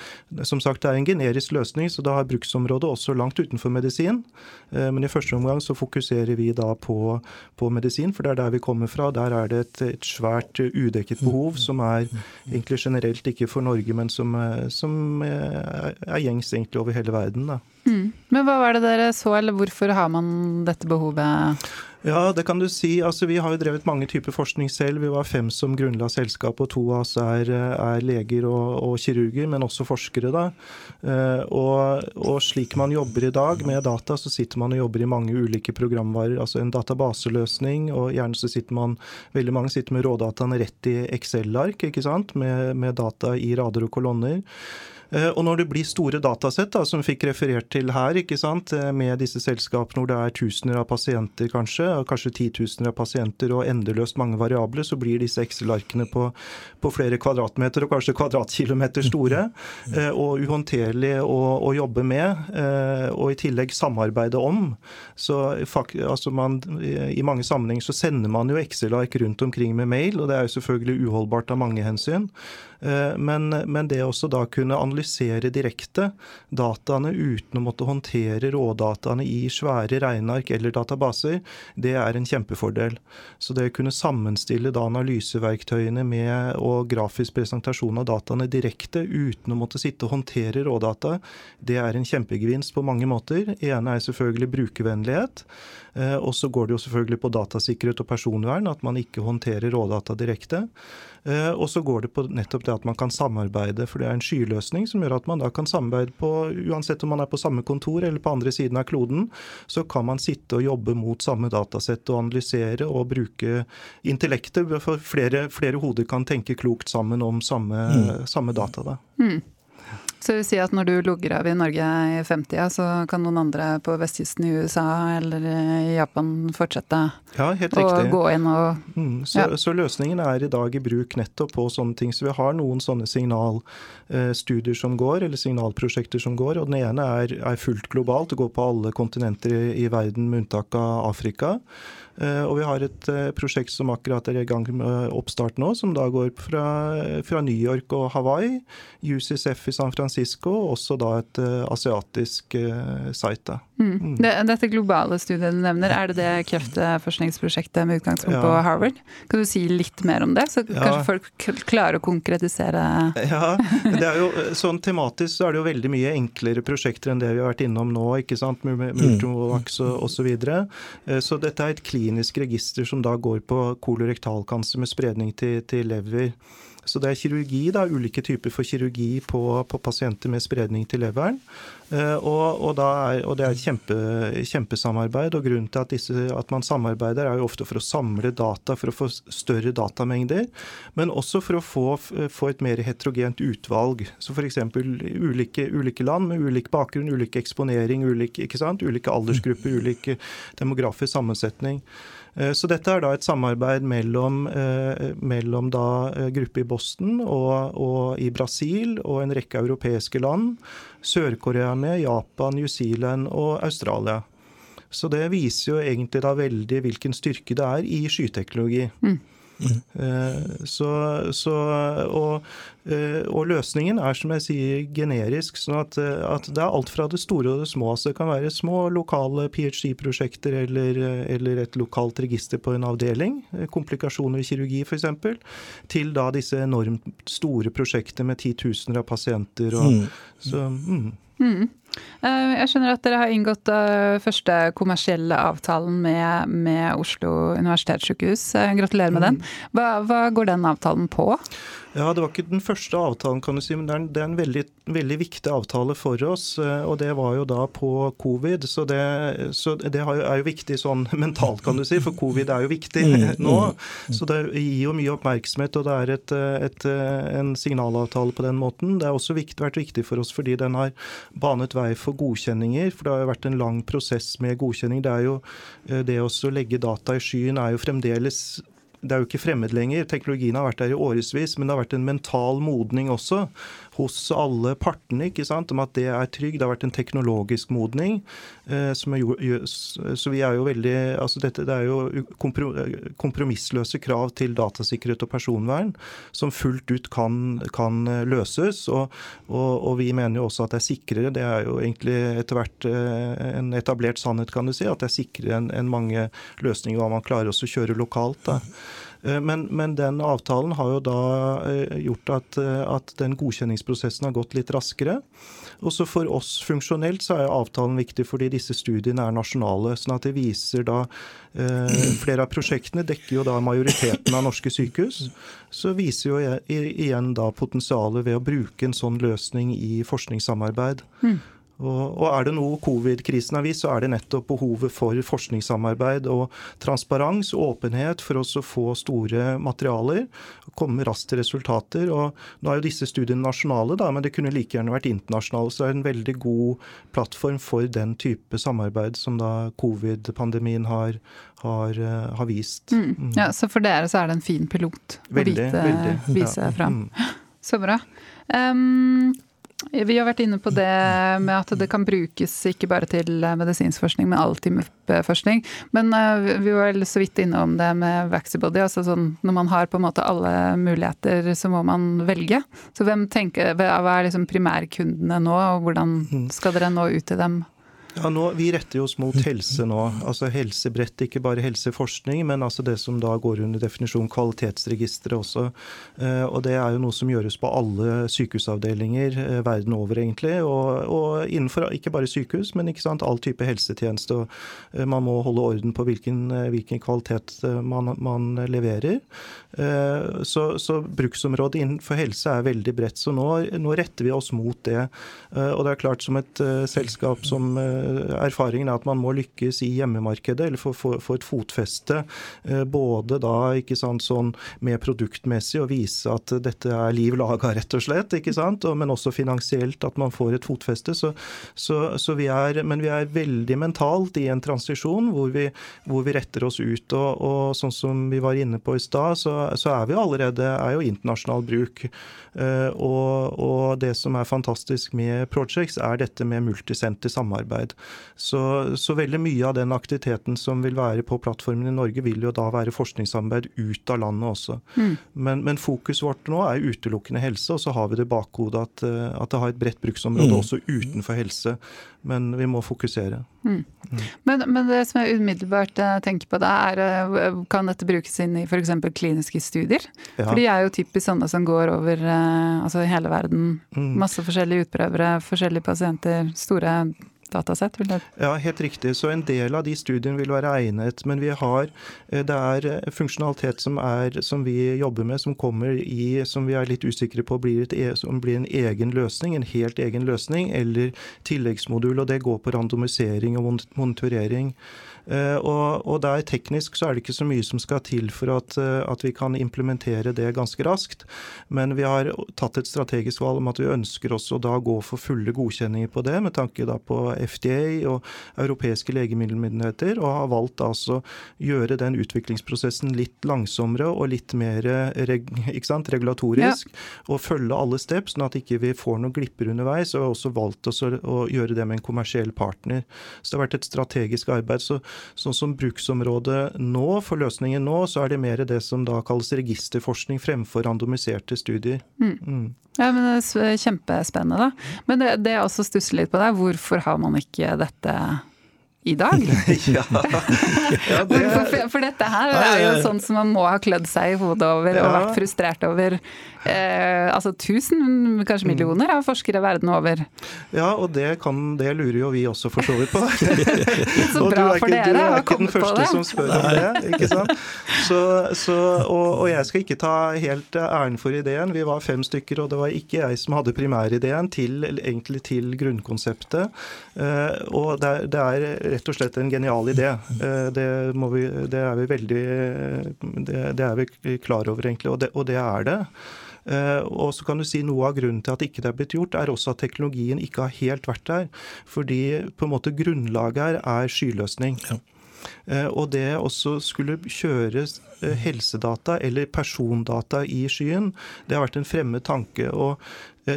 som sagt, det er en generisk løsning, så da har bruksområdet også langt utenfor medisin. Eh, men i første omgang så fokuserer vi da på, på medisin, for det er der vi kommer fra. Der er det et, et svært udekket behov som er egentlig generelt ikke for Norge, men som, eh, som er, er gjengs egentlig over hele verden. da. Mm. Men hva var det dere så, eller hvorfor har man dette behovet? Ja, det kan du si. Altså, vi har jo drevet mange typer forskning selv. Vi var fem som grunnla selskapet, og to av oss er, er leger og, og, kirurger, men også forskere. da. Uh, og, og, slik man jobber i dag med data, så sitter man og jobber i mange ulike programvarer. Altså en databaseløsning, og gjerne så sitter man Veldig mange sitter med rådataene rett i Excel-ark, ikke sant, med, med data i rader og kolonner. Eh, og når det blir store datasett, da, som vi fikk referert til her, ikke sant, eh, med disse selskapene hvor det er tusener av pasienter kanskje, og kanskje titusener av pasienter og endeløst mange variabler, så blir disse Excel-arkene på, på, flere kvadratmeter og kanskje kvadratkilometer store. Eh, og uhåndterlig å, å, jobbe med, og i tillegg samarbeide om. Så altså man, I mange sammenhenger så sender man jo Excel-ark rundt omkring med mail, og det er jo selvfølgelig uholdbart av mange hensyn. Eh, men, men, det også da kunne analysere direkte dataene uten å måtte håndtere rådataene i svære regneark eller databaser, det er en kjempefordel. Så det å kunne sammenstille da analyseverktøyene med og grafisk presentasjon av dataene direkte uten å måtte sitte og håndtere rådata, det er en kjempegevinst på mange måter. Det ene er selvfølgelig brukervennlighet. Eh, og så går det jo selvfølgelig på datasikkerhet og personvern, at man ikke håndterer rådata direkte. Eh, og så går det på nettopp det at man kan samarbeide, for det er en skyløsning som gjør at man da kan samarbeide på Uansett om man er på samme kontor eller på andre siden av kloden, så kan man sitte og jobbe mot samme datasett og analysere og bruke intellektet. For flere, flere hoder kan tenke klokt sammen om samme, mm. samme data. Da. Mm. Så det vil si at når du logger av i Norge i 50 så kan noen andre på vestkysten i USA eller i Japan fortsette ja, helt å gå inn og mm, så, ja. så, løsningen er i dag i bruk nettopp på sånne ting. Så vi har noen sånne signalstudier som går, eller signalprosjekter som går. Og den ene er, er fullt globalt, det går på alle kontinenter i, i verden med unntak av Afrika. Eh, og vi har et eh, prosjekt som akkurat er i gang med oppstart nå, som da går fra, fra New York og Hawaii, UCSF i San Francisco og også da et asiatisk site. Mm. mm. Dette globale studiet du nevner, er det det kreftforskningsprosjektet med utgangspunkt ja. på Harvard? Kan du si litt mer om det, så ja. kanskje folk klarer å konkretisere (laughs) Ja, det er jo sånn tematisk så er det jo veldig mye enklere prosjekter enn det vi har vært innom nå, ikke sant, med mm. Multimovax og osv. Så, videre. så dette er et klinisk register som da går på kolorektalkanser med spredning til, til lever. Så det er kirurgi, da, ulike typer for kirurgi på, på pasienter med spredning til leveren. Eh, og, og, er, og, det er et kjempe, kjempesamarbeid. og Grunnen til at, disse, at, man samarbeider, er jo ofte for å samle data, for å få større datamengder. Men også for å få, få et mer heterogent utvalg. Så F.eks. Ulike, ulike land med ulik bakgrunn, ulik eksponering, ulik, ulike aldersgrupper, ulik demografisk sammensetning. Eh, så dette er da et samarbeid mellom, eh, mellom da eh, gruppe i Boston og, og, i Brasil og en rekke europeiske land. Sør-Korea Japan, New Zealand og Australia. Så det viser jo egentlig da veldig hvilken styrke det er i skyteknologi. Mm. Mm. Så, så, og, eh, og, løsningen er som jeg sier generisk. sånn at, eh, at, det er alt fra det store og det små. Så det kan være små lokale ph.d.-prosjekter eller, eller, et lokalt register på en avdeling. Komplikasjoner i kirurgi f.eks. Til da disse enormt store prosjektene med titusener av pasienter. Og, mm. Så, mm. Mm. Eh, jeg skjønner at dere har inngått uh, første kommersielle avtalen med, med Oslo universitetssykehus. Eh, gratulerer med den. Mm. Hva, hva, går den avtalen på? Ja, Det var ikke den første avtalen, kan du si, men det er en, det er en veldig, veldig, viktig avtale for oss. Og det var jo da på covid, så det, så det er jo viktig sånn (laughs) mentalt, kan du si, for covid er jo viktig mm, (laughs) nå. Mm. Så det gir jo mye oppmerksomhet, og det er et, et, en signalavtale på den måten. Det har også viktig, vært viktig for oss fordi den har banet vei for godkjenninger. For det har jo vært en lang prosess med godkjenning. Det er jo eh, det å legge data i skyen er jo fremdeles det er jo ikke fremmed lenger. Teknologien har vært der i årevis, men det har vært en mental modning også hos alle partene ikke sant, om at det er trygg. Det har vært en teknologisk modning. Eh, jo, så vi er jo veldig altså dette, Det er jo kompromissløse krav til datasikkerhet og personvern som fullt ut kan, kan løses. Og, og, og, vi mener jo også at det er sikrere. Det er jo egentlig etter hvert eh, en etablert sannhet, kan du si, at det er sikrere enn en mange løsninger hva man klarer også å kjøre lokalt. da. Eh, men, men, den avtalen har jo da eh, gjort at, eh, at, den godkjenningsprosessen har gått litt raskere. Også for oss funksjonelt så er avtalen viktig fordi disse studiene er nasjonale. sånn at det viser da Flere av prosjektene dekker jo da majoriteten av norske sykehus. Så viser jo igjen da potensialet ved å bruke en sånn løsning i forskningssamarbeid. Mm. Og, er det noe covid-krisen har vist, så er det nettopp behovet for forskningssamarbeid og transparens og åpenhet for oss å få store materialer og komme raskt til resultater. Og nå er jo disse studiene nasjonale, da, men det kunne like gjerne vært internasjonale. Så det er en veldig god plattform for den type samarbeid som da covid-pandemien har, har, eh, har, vist. Mm. Mm. Ja, Så for dere så er det en fin pilot å vite vise ja. fram. Mm. (laughs) Så bra. Um, vi har vært inne på det med at det kan brukes ikke bare til eh, medisinsk forskning, men all forskning. Men uh, vi var vel så vidt innom det med Vaxibody. altså sånn, Når man har på en måte alle muligheter, så må man velge. Så hvem tenker, hva er liksom primærkundene nå, og hvordan mm. skal dere nå ut til dem? Ja, nå, Vi retter oss mot helse nå. altså Helsebrett, ikke bare helseforskning, men altså det som da går under definisjon kvalitetsregisteret også. Eh, og Det er jo noe som gjøres på alle sykehusavdelinger eh, verden over, egentlig. Og, og, innenfor ikke bare sykehus, men ikke sant, all type helsetjeneste. Og, eh, man må holde orden på hvilken, hvilken kvalitet man, man leverer. Så, så, bruksområdet innenfor helse er veldig bredt. Så nå, nå, retter vi oss mot det. Og det er klart som et selskap som erfaringen er at man må lykkes i hjemmemarkedet, eller få, et fotfeste. Uh, både da ikke sant, sånn med produktmessig å vise at dette er liv laga, rett og slett. ikke sant, Men også finansielt at man får et fotfeste. Så, så, så vi er, men vi er veldig mentalt i en transisjon hvor vi, hvor vi retter oss ut. Og, og sånn som vi var inne på i stad, så så, er vi allerede er jo internasjonal bruk. Uh, og, og, det som er fantastisk med Projects, er dette med multisenter samarbeid. Forskningssamarbeid. Så, så, veldig mye av den aktiviteten som vil være på plattformen i Norge, vil jo da være forskningssamarbeid ut av landet også. Mm. Men, men fokuset vårt nå er utelukkende helse, og så har vi det bakhodet at, eh, at det har et bredt bruksområde mm. også utenfor helse. Men vi må fokusere. Mm. Mm. Men, men, det som jeg umiddelbart eh, tenker på da, er eh, kan dette brukes inn i f.eks. kliniske studier? Ja. For de er jo typisk sånne som går over altså hele verden. Mm. Masse forskjellige utprøvere, forskjellige pasienter, store datasett? Ja, helt riktig. Så en del av de studiene vil være egnet. Men vi har, eh, det er eh, funksjonalitet som, er, som vi jobber med, som kommer i, som vi er litt usikre på blir, et, e, som blir en egen løsning, en helt egen løsning, eller tilleggsmodul. Og det går på randomisering og monitorering. Eh, og, og, der teknisk så er det ikke så mye som skal til for at, eh, at, vi kan implementere det ganske raskt. Men vi har tatt et strategisk valg om at vi ønsker oss å da gå for fulle godkjenninger på det, med tanke da på FDA og europeiske legemiddelmyndigheter, og har valgt altså gjøre den utviklingsprosessen litt langsommere og litt mer reg, regulatorisk. Ja. Og følge alle steps, sånn at ikke vi får noen glipper underveis. Og har også valgt oss å, å gjøre det med en kommersiell partner. Så det har vært et strategisk arbeid. så Sånn som bruksområdet nå, for løsningen nå, så er det mer det som da kalles registerforskning fremfor randomiserte studier. Mm. Mm. Ja, men det er Kjempespennende. da. Men det, det jeg også stusser litt på er hvorfor har man ikke dette i dag. (laughs) ja. ja (laughs) det... for, for, dette her er jo sånn som man må ha klødd seg i hodet over ja. og vært frustrert over. Eh, altså tusen, kanskje mm. millioner av forskere verden over. Ja, og det, kan, det lurer jo vi også for så vidt på. (laughs) så bra for dere å komme på det. Du er ikke den første som spør om det, ikke sant. Så, så, og, og, jeg skal ikke ta helt æren for ideen. Vi var fem stykker, og det var ikke jeg som hadde primærideen til, egentlig til grunnkonseptet. Eh, og det, det er rett og slett en genial idé. Eh, det, vi, det er vi veldig det, det, er vi klar over, egentlig, og det, og det er det. Eh, og så kan du si Noe av grunnen til at ikke det er blitt gjort, er også at teknologien ikke har helt vært der. Fordi på en måte grunnlaget her er skyløsning. Ja. Eh, og det også skulle kjøres helsedata eller persondata i skyen, det har vært en fremmed tanke. og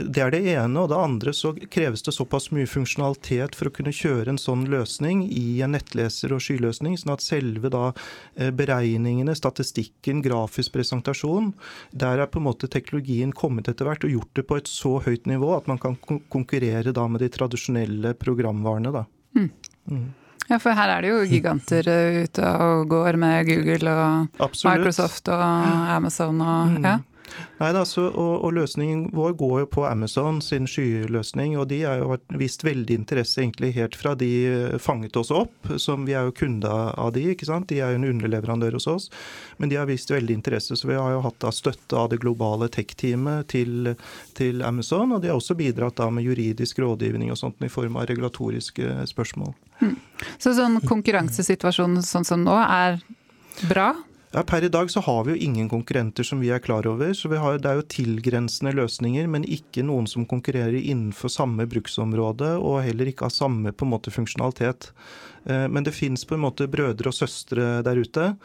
det er det ene. Og det andre så kreves det såpass mye funksjonalitet for å kunne kjøre en sånn løsning i en nettleser- og skyløsning, sånn at selve da eh, beregningene, statistikken, grafisk presentasjon, der er på en måte teknologien kommet etter hvert og gjort det på et så høyt nivå at man kan konkurrere da med de tradisjonelle programvarene. da. Mm. Mm. Ja, for her er det jo giganter eh, ute og går med Google og Absolutt. Microsoft og Amazon og mm. ja. Nei, altså, og, og, Løsningen vår går jo på Amazon sin skyløsning. og De har jo vist veldig interesse egentlig helt fra de fanget oss opp. som Vi er jo kunder av de, ikke sant? De er jo en underleverandør hos oss. Men de har vist veldig interesse, så vi har jo hatt da støtte av det globale tech-teamet til, til, Amazon. Og de har også bidratt da med juridisk rådgivning og sånt i form av regulatoriske spørsmål. Hmm. Så sånn konkurransesituasjonen sånn som nå er bra? Ja, Per i dag så har vi jo ingen konkurrenter som vi er klar over. så har, Det er jo tilgrensende løsninger, men ikke noen som konkurrerer innenfor samme bruksområde, og heller ikke har samme på en måte funksjonalitet. Eh, men det fins brødre og søstre der ute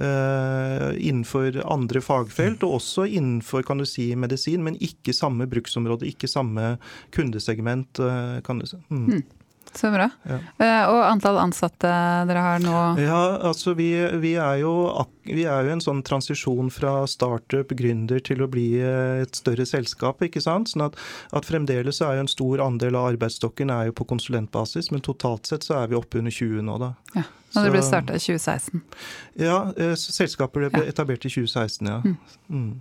eh, innenfor andre fagfelt, og også innenfor kan du si, medisin, men ikke samme bruksområde, ikke samme kundesegment. Eh, kan du si. Mm. Så bra. Ja. Uh, og antall ansatte dere har nå? Ja, altså vi, vi, er jo, vi er jo en sånn transisjon fra startup, gründer, til å bli et større selskap. ikke sant? Sånn at, at fremdeles er jo en stor andel av arbeidsstokken er jo på konsulentbasis, men totalt sett så er vi oppe under 20 nå, da. Ja, og det ble starta i 2016? Ja, eh, selskapet ble etablert i 2016, ja. Mm.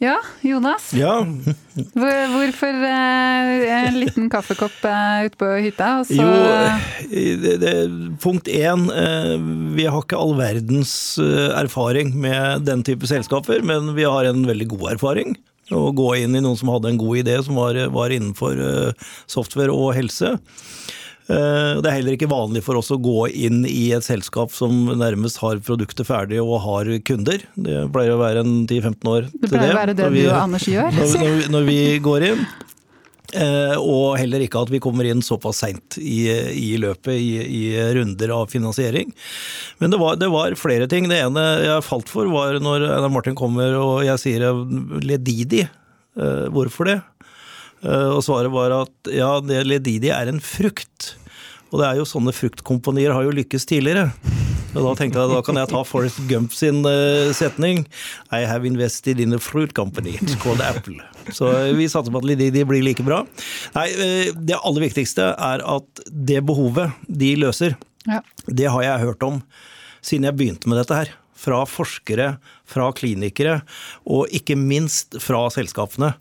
Ja, Jonas. Ja. Hvor, hvorfor eh, en liten kaffekopp eh, ute på hytta? jo, det, det, punkt én. Eh, vi har ikke all verdens eh, erfaring med den type selskaper, men vi har en veldig god erfaring. Å gå inn i noen som hadde en god idé som var, var innenfor eh, software og helse. Eh, det er heller ikke vanlig for oss å gå inn i et selskap som nærmest har produktet ferdig og har kunder. Det pleier å være en 10-15 år til det. Det pleier å være det vi, du og Anders gjør. Når, når, når vi går inn. Eh, og heller ikke at vi kommer inn såpass seint i, i, løpet i, i, runder av finansiering. Men det var, det var, flere ting. Det ene jeg falt for, var når Martin kommer og jeg sier Ledidi. Eh, hvorfor det? Og svaret var at ja, Ledidi er en frukt. Og det er jo sånne fruktkompanier har jo lykkes tidligere. Og da tenkte jeg da kan jeg ta Forrest Gump sin uh, setning. I have invested in a fruit company. It's called Apple. Så vi satser på at de, de blir like bra. Nei, uh, det aller viktigste er at det behovet de løser, ja. det har jeg hørt om siden jeg begynte med dette her. Fra forskere, fra klinikere, og ikke minst fra selskapene.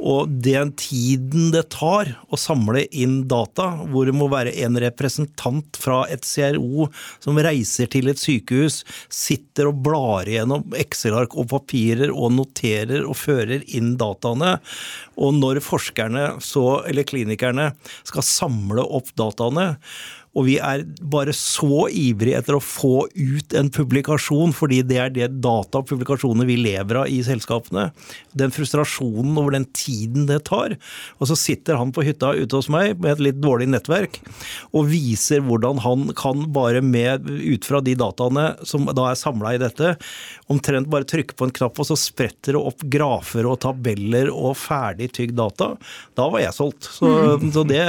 Og den tiden det tar å samle inn data, hvor det må være en representant fra et CRO som reiser til et sykehus, sitter og blar igjennom Excel-ark og papirer og noterer og fører inn dataene, og når forskerne så, eller klinikerne skal samle opp dataene, og vi er bare så ivrige etter å få ut en publikasjon, fordi det er det data og publikasjoner vi lever av i selskapene. Den frustrasjonen over den tiden det tar. Og så sitter han på hytta ute hos meg med et litt dårlig nettverk og viser hvordan han kan bare med, ut fra de dataene som da er samla i dette, omtrent bare trykke på en knapp, og så spretter det opp grafer og tabeller og ferdig tygd data. Da var jeg solgt. Så, mm. så det,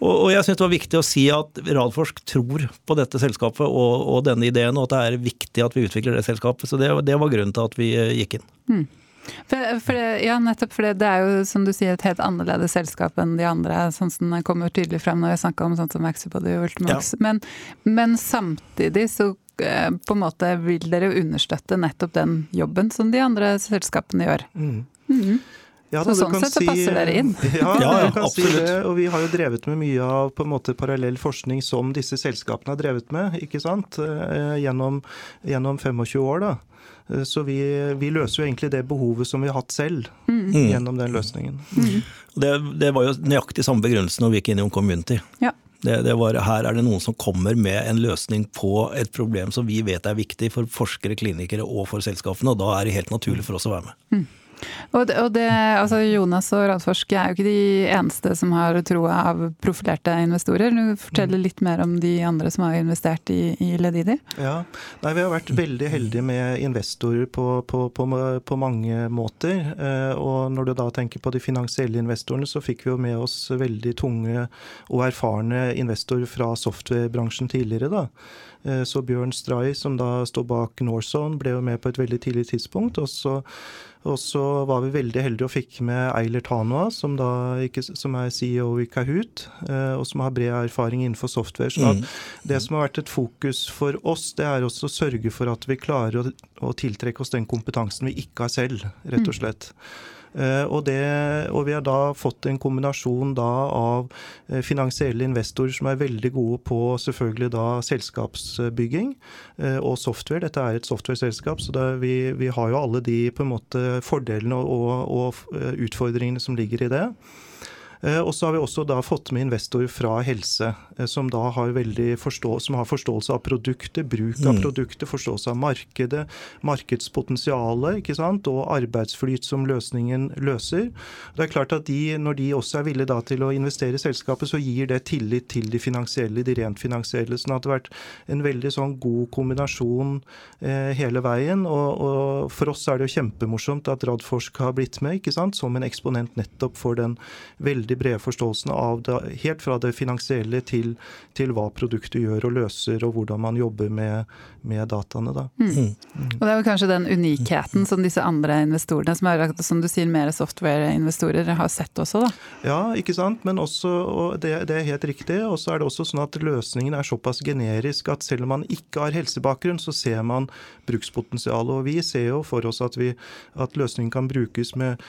og, og jeg syns det var viktig å si at at Radforsk tror på dette selskapet og, og, denne ideen, og at det er viktig at vi utvikler det selskapet. Så det, det var grunnen til at vi eh, gikk inn. Mm. For, for det, ja, nettopp for det, er jo som du sier et helt annerledes selskap enn de andre, sånn som det kommer tydelig frem når vi snakker om sånt som Maxibody og Ultimax. Ja. Men, men, samtidig så eh, på en måte vil dere jo understøtte nettopp den jobben som de andre selskapene gjør. Mm. Mm. Ja, så sånn sett så passer dere inn. (laughs) Ja, ja, ja kan absolutt. Si det, og vi har jo drevet med mye av på en måte parallell forskning som disse selskapene har drevet med, ikke sant? Eh, gjennom, gjennom 25 år. da. Eh, så vi, vi, løser jo egentlig det behovet som vi har hatt selv, mm. gjennom den løsningen. Mm. Det, det, var jo nøyaktig samme begrunnelse når vi gikk inn i en community. Ja. Det, det var, her er det noen som kommer med en løsning på et problem som vi vet er viktig for forskere, klinikere og for selskapene, og da er det helt naturlig for oss å være med. Mm. Og det, og det, altså Jonas og Radforsk er jo ikke de eneste som har troa av profilerte investorer. Du forteller mm. litt mer om de andre som har investert i, i Ledidi? Ja, Nei, Vi har vært veldig heldige med investorer på, på, på, på, mange måter. Eh, og når du da tenker på de finansielle investorene, så fikk vi jo med oss veldig tunge og erfarne investorer fra softwarebransjen tidligere. da. Eh, så Bjørn Stray, som da står bak Northzone, ble jo med på et veldig tidlig tidspunkt. Og så, og så var vi veldig heldige og fikk med Eilert Hanoa, som, da, ikke, som er CEO i Kahoot, eh, og som har bred erfaring innenfor software. Så mm. det som har vært et fokus for oss, det er også å sørge for at vi klarer å, å tiltrekke oss den kompetansen vi ikke har selv, rett og mm. slett. Eh, og, det, og, vi har da fått en kombinasjon da av eh, finansielle investorer som er veldig gode på selvfølgelig da selskapsbygging eh, og software. Dette er et software-selskap, så vi, vi, har jo alle de på en måte fordelene og, og utfordringene som ligger i det. Eh, og så har vi også da fått med investorer fra helse, eh, som da har, forstå, som har forståelse av produktet, bruk av mm. produktet, forståelse av markedet, markedspotensialet ikke sant? og arbeidsflyt som løsningen løser. Det er klart at de, Når de også er villige da til å investere i selskapet, så gir det tillit til de finansielle, de rent finansielle. sånn at det har vært en veldig sånn god kombinasjon eh, hele veien. Og, og, For oss er det jo kjempemorsomt at Radforsk har blitt med ikke sant? som en eksponent nettopp for den veldig veldig brede forståelsen av det, helt fra det finansielle til, til, hva produktet gjør og løser, og hvordan man jobber med, med dataene. Da. Mm. Mm. Og Det er jo kanskje den unikheten som disse andre investorene, som er som du sier, mer software-investorer, har sett også? da? Ja, ikke sant. Men også, og det, det er helt riktig. Og så er det også sånn at løsningen er såpass generisk at selv om man ikke har helsebakgrunn, så ser man brukspotensialet. Og vi ser jo for oss at, vi, at løsningen kan brukes med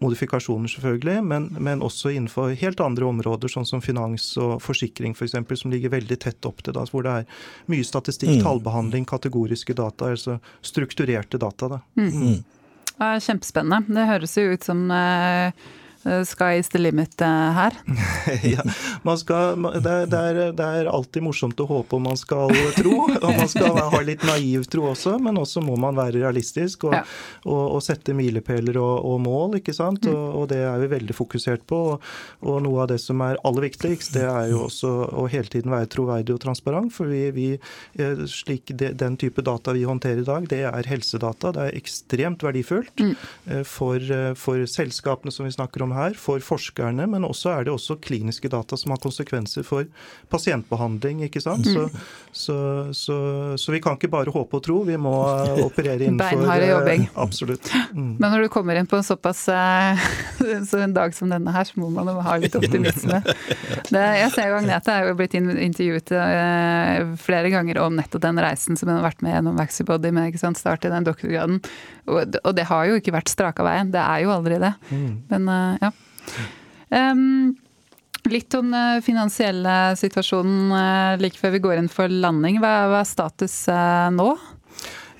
modifikasjoner, selvfølgelig, men, men, også innenfor helt andre områder, sånn som finans og forsikring f.eks., for som ligger veldig tett opp til, det, hvor det er mye statistikk, mm. tallbehandling, kategoriske data, altså strukturerte data. Da. Mm. Mm. Det er kjempespennende. Det høres jo ut som Eh, sky is the limit eh, her? (laughs) ja, skal, det, er, det, er, det, alltid morsomt å håpe om man skal tro. Og man skal ha litt naiv tro også, men også må man være realistisk og, ja. og, og sette milepæler og, og, mål. ikke sant? Mm. Og, det er vi veldig fokusert på. Og, noe av det som er aller viktigst, det er jo også å hele tiden være troverdig og transparent. For vi, vi, slik slik, den type data vi håndterer i dag, det er helsedata. Det er ekstremt verdifullt mm. for, for selskapene som vi snakker om gjennom her for forskerne, men også er det også kliniske data som har konsekvenser for pasientbehandling. ikke sant? Så, mm. så, så, så vi kan ikke bare håpe og tro, vi må operere (laughs) innenfor Beinharde jobbing. Absolutt. Mm. (laughs) Men når du kommer inn på såpass (laughs) så en dag som denne her, så må man ha litt optimisme. Det, jeg ser jo Agnete er jo blitt intervjuet flere ganger om nettopp den reisen som hun har vært med gjennom Vaxybody med ikke sant, start i den doktorgraden. Og, det har jo ikke vært straka veien, det er jo aldri det. Mm. Men. Um, litt om den uh, finansielle situasjonen uh, like før vi går inn for landing. Hva, hva er status uh, nå?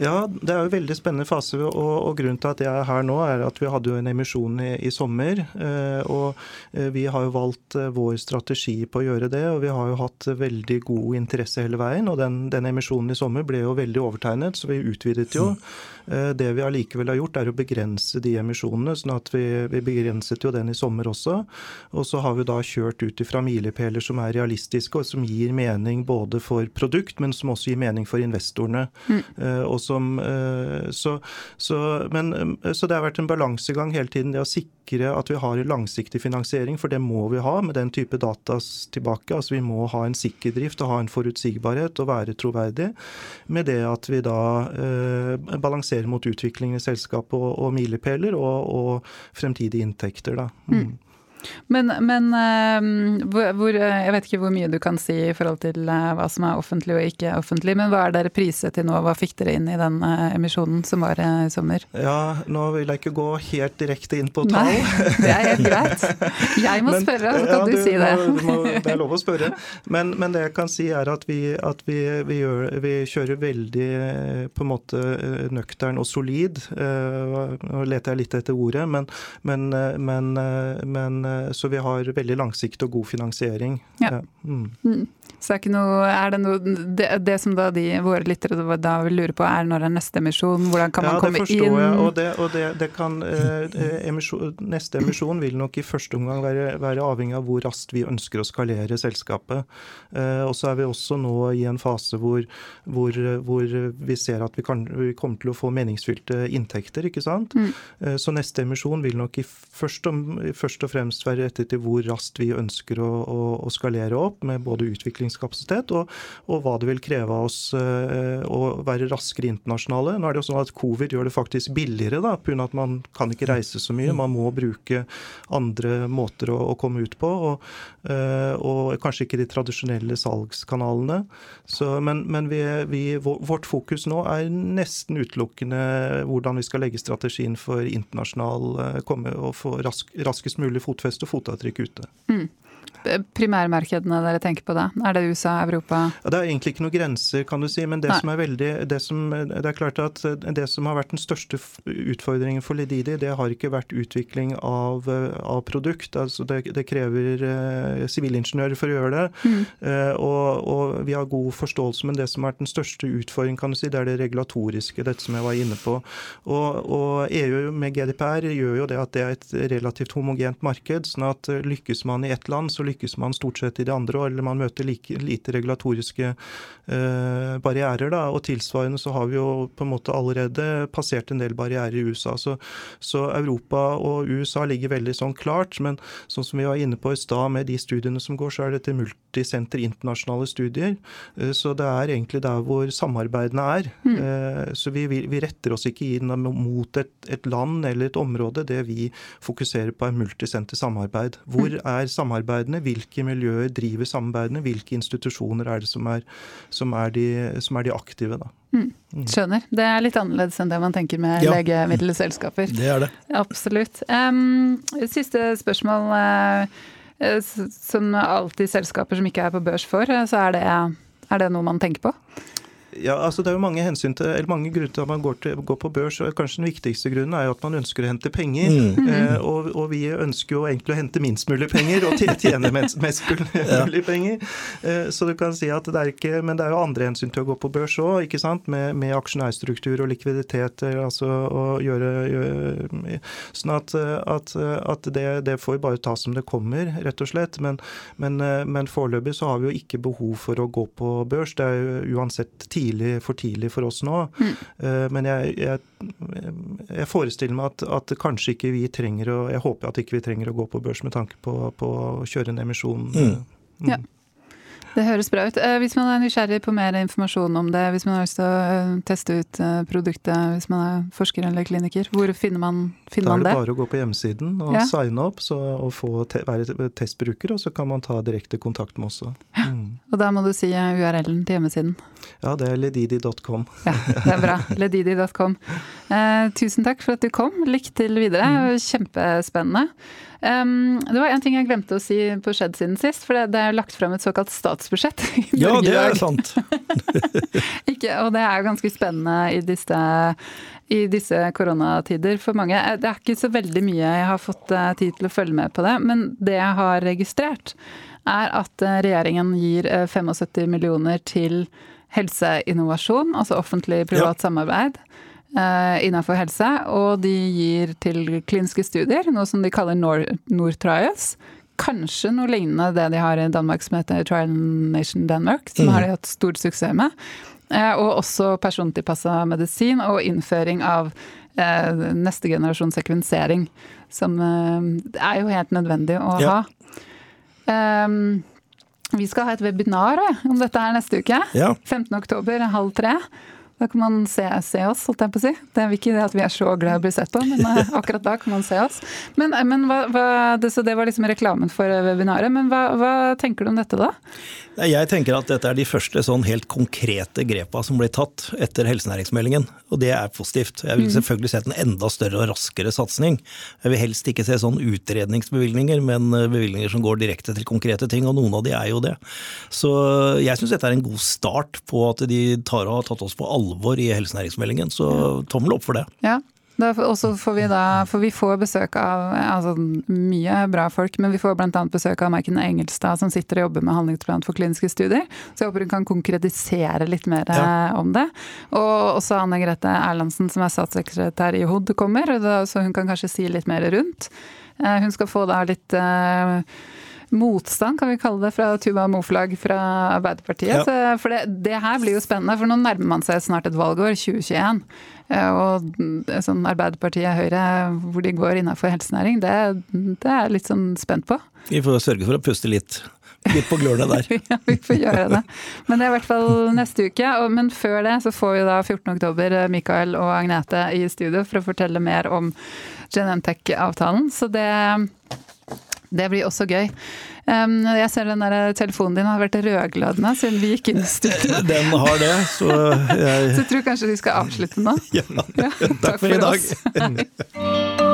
Ja, det er jo en veldig spennende fase. Og, og, grunnen til at jeg er her nå, er at vi hadde jo en emisjon i, i sommer. Eh, og eh, vi har jo valgt eh, vår strategi på å gjøre det. Og vi har jo hatt veldig god interesse hele veien. Og den, den emisjonen i sommer ble jo veldig overtegnet, så vi utvidet jo. Eh, det vi allikevel har gjort, er å begrense de emisjonene. sånn at vi, vi, begrenset jo den i sommer også. Og så har vi da kjørt ut ifra milepæler som er realistiske, og som gir mening både for produkt, men som også gir mening for investorene. Mm. Eh, og som, eh, så, så, men, eh, så, det har vært en balansegang hele tiden. Det å sikre at vi har langsiktig finansiering, for det må vi ha med den type data tilbake. Altså Vi må ha en sikker drift og ha en forutsigbarhet og være troverdig. Med det at vi da eh, balanserer mot utviklingen i selskapet og, og milepæler og, og, fremtidige inntekter. da. Mm. Men, men ehm, hvor, jeg vet ikke hvor mye du kan si i forhold til eh, hva som er offentlig og ikke offentlig, men hva er dere priset til nå? Hva fikk dere inn i den eh, emisjonen som var eh, i sommer? Ja, nå vil jeg ikke gå helt direkte inn på tall. Nei, det er helt greit. Jeg må men, spørre, så kan ja, du, du, si det. Du må, det er lov å spørre. Men, men, det jeg kan si er at vi, at vi, vi, gjør, vi kjører veldig på en måte nøktern og solid. Nå leter jeg litt etter ordet, men, men, men Eh, så vi har veldig langsiktig og god finansiering. Ja. Mm. Mm. Så er, noe, er det noe det, det, som da de, våre lyttere da vil lure på, er når er neste emisjon? Hvordan kan man ja, komme inn? Ja, det forstår jeg. Og, det, og det, det kan, eh, eh, emisjon, neste emisjon vil nok i første omgang være, være, avhengig av hvor raskt vi ønsker å skalere selskapet. Eh, og så er vi også nå i en fase hvor, hvor, hvor vi ser at vi, kan, vi, kommer til å få meningsfylte inntekter. ikke sant? Mm. Eh, så neste emisjon vil nok i først, om, først, og fremst være rettet til hvor raskt vi ønsker å, å, å skalere opp med både utviklingskapasitet, og, og, hva det vil kreve av oss uh, å være raskere internasjonale. Nå er det jo sånn at Covid gjør det faktisk billigere, da, pga. at man kan ikke reise så mye. Man må bruke andre måter å, å komme ut på, og, uh, og, kanskje ikke de tradisjonelle salgskanalene. Så, men, men vi, vi, vårt fokus nå er nesten utelukkende hvordan vi skal legge strategien for internasjonal uh, komme og få rask, raskest mulig fotfeste og fotavtrykk ute. Mm primærmarkedene dere tenker på da? Er det USA, Europa? Ja, det er egentlig ikke noen grenser, kan du si. Men det Nei. som er veldig det, som, det, er klart at det som har vært den største utfordringen for Lididi, det har ikke vært utvikling av, av produkt. Altså det, det krever eh, sivilingeniører uh, for å gjøre det. Mm. Uh, og, og, vi har god forståelse, men det som har vært den største utfordringen, kan du si, det er det regulatoriske, dette som jeg var inne på. Og, og EU med GDPR gjør jo det at det er et relativt homogent marked. sånn at lykkes man i ett land, så lykkes man stort sett i det andre, eller man møter like, lite regulatoriske eh, barrierer. Da. Og tilsvarende så har vi jo på en måte allerede passert en del barrierer i USA. Så, så Europa og USA ligger veldig sånn klart, men sånn som vi var inne på i stad med de studiene som går, så er dette multisenter internasjonale studier. Eh, så det er egentlig der hvor samarbeidene er. Mm. Eh, så vi, vi, retter oss ikke inn mot et, et land eller et område. Det vi fokuserer på er multisenter samarbeid. Hvor mm. er samarbeidene? Hvilke miljøer driver samarbeidene? Hvilke institusjoner er det som er, som er, de, som er de, aktive? da? Mm. mm. Skjønner. Det er litt annerledes enn det man tenker med ja. legemiddelselskaper. Det er det. Absolutt. Um, siste spørsmål. Uh, som alltid selskaper som ikke er på børs for, så er det, er det noe man tenker på? Ja, altså Det er jo mange, hensyn til, eller mange grunner til at man går, til, går, på børs. og Kanskje den viktigste grunnen er jo at man ønsker å hente penger. Mm. Eh, og, og, vi ønsker jo egentlig å hente minst mulig penger og tjene mest, mest (laughs) mulig penger. Eh, så du kan si at det er ikke, Men det er jo andre hensyn til å gå på børs òg, med, med aksjonærstruktur og likviditet. altså å gjøre, gjøre Sånn at, at, at det, det, får bare ta som det kommer, rett og slett. Men, men, men foreløpig så har vi jo ikke behov for å gå på børs. Det er jo uansett tid tidlig, for tidlig for oss nå. Mm. Men jeg, jeg, jeg, forestiller meg at, at, kanskje ikke vi trenger å Jeg håper at ikke vi trenger å gå på børs med tanke på, på å kjøre en emisjon. Mm. Mm. Ja. Det høres bra ut. Eh, hvis man er nysgjerrig på mer informasjon om det, hvis man har lyst til å eh, teste ut eh, produktet, hvis man er forsker eller kliniker, hvor finner man, finner man det? Da er det bare å gå på hjemmesiden og ja. signe opp så, og få te være testbruker, og så kan man ta direkte kontakt med oss. Mm. Og da må du si URL-en til hjemmesiden? Ja, det er ledidi.com. Ja, det er bra. (laughs) Ledidi.com. Eh, tusen takk for at du kom. Lykke til videre. Mm. Kjempespennende. Um, det var en ting jeg glemte å si på Skjedd siden sist, for det, det er lagt frem et såkalt statsbudsjett. (laughs) ja, det er sant. (laughs) Ikke, og det er ganske spennende i disse, i disse, koronatider for mange. Eh, det er ikke så veldig mye jeg har fått eh, tid til å følge med på det, men det jeg har registrert, er at eh, regjeringen gir 75 millioner til helseinnovasjon, altså offentlig-privat ja. samarbeid innenfor helse, og de gir til kliniske studier, noe som de kaller Nord-trials. Kanskje noe lignende det de har i Danmark som heter Trial Nation Denmark, som mm. har de hatt stor suksess med. Eh, og også persontilpassa medisin og innføring av eh, neste generasjon sekvensering, som eh, er jo helt nødvendig å ja. ha. Um, vi skal ha et webinar om dette her neste uke. Ja. 15.10, halv tre. Da kan man se, se, oss, holdt jeg på å si. Det er ikke det at vi er så glad i å bli sett på, men eh, akkurat da kan man se oss. Men, eh, men hva, hva, det, så det var liksom reklamen for webinaret. Men hva, hva tenker du om dette da? Jeg tenker at dette er de første sånn helt konkrete grepa som ble tatt etter helsenæringsmeldingen. Og det er positivt. Jeg vil mm. selvfølgelig sett en enda større og raskere satsing. Jeg vil helst ikke se sånn utredningsbevilgninger, men eh, bevilgninger som går direkte til konkrete ting, og noen av de er jo det. Så jeg syns dette er en god start på at de tar og har tatt oss på alvor i helsenæringsmeldingen. Så tommel opp for det. Ja, og så får vi da, for vi får besøk av altså, mye bra folk, men vi får bl.a. besøk av Maiken Engelstad som sitter og jobber med handlingsplan for kliniske studier. Så jeg håper hun kan konkretisere litt mer ja. om det. Og også Anne Grete Erlandsen som er statssekretær i HOD kommer, så hun kan kanskje si litt mer rundt. Eh, hun skal få da litt uh, motstand, kan vi kalle det, fra Tuva Moflag fra Arbeiderpartiet. Ja. for det, det, her blir jo spennende, for nå nærmer man seg snart et valgår, 2021. Eh, og sånn Arbeiderpartiet Høyre, hvor de går innenfor helsenæring, det, det er jeg litt sånn spent på. Vi får sørge for å puste litt. Litt på glørne der. (laughs) ja, vi får gjøre det. Men det er i hvert fall neste uke. Men før det så får vi da 14.10 Mikael og Agnete i studio for å fortelle mer om Genentech-avtalen. Så det, det blir også gøy. Jeg ser den der telefonen din har vært rødglødende siden vi gikk inn i studio. (laughs) Den har det, så jeg (laughs) Så jeg tror kanskje vi skal avslutte nå? Ja. (laughs) ja takk, takk for, for i dag.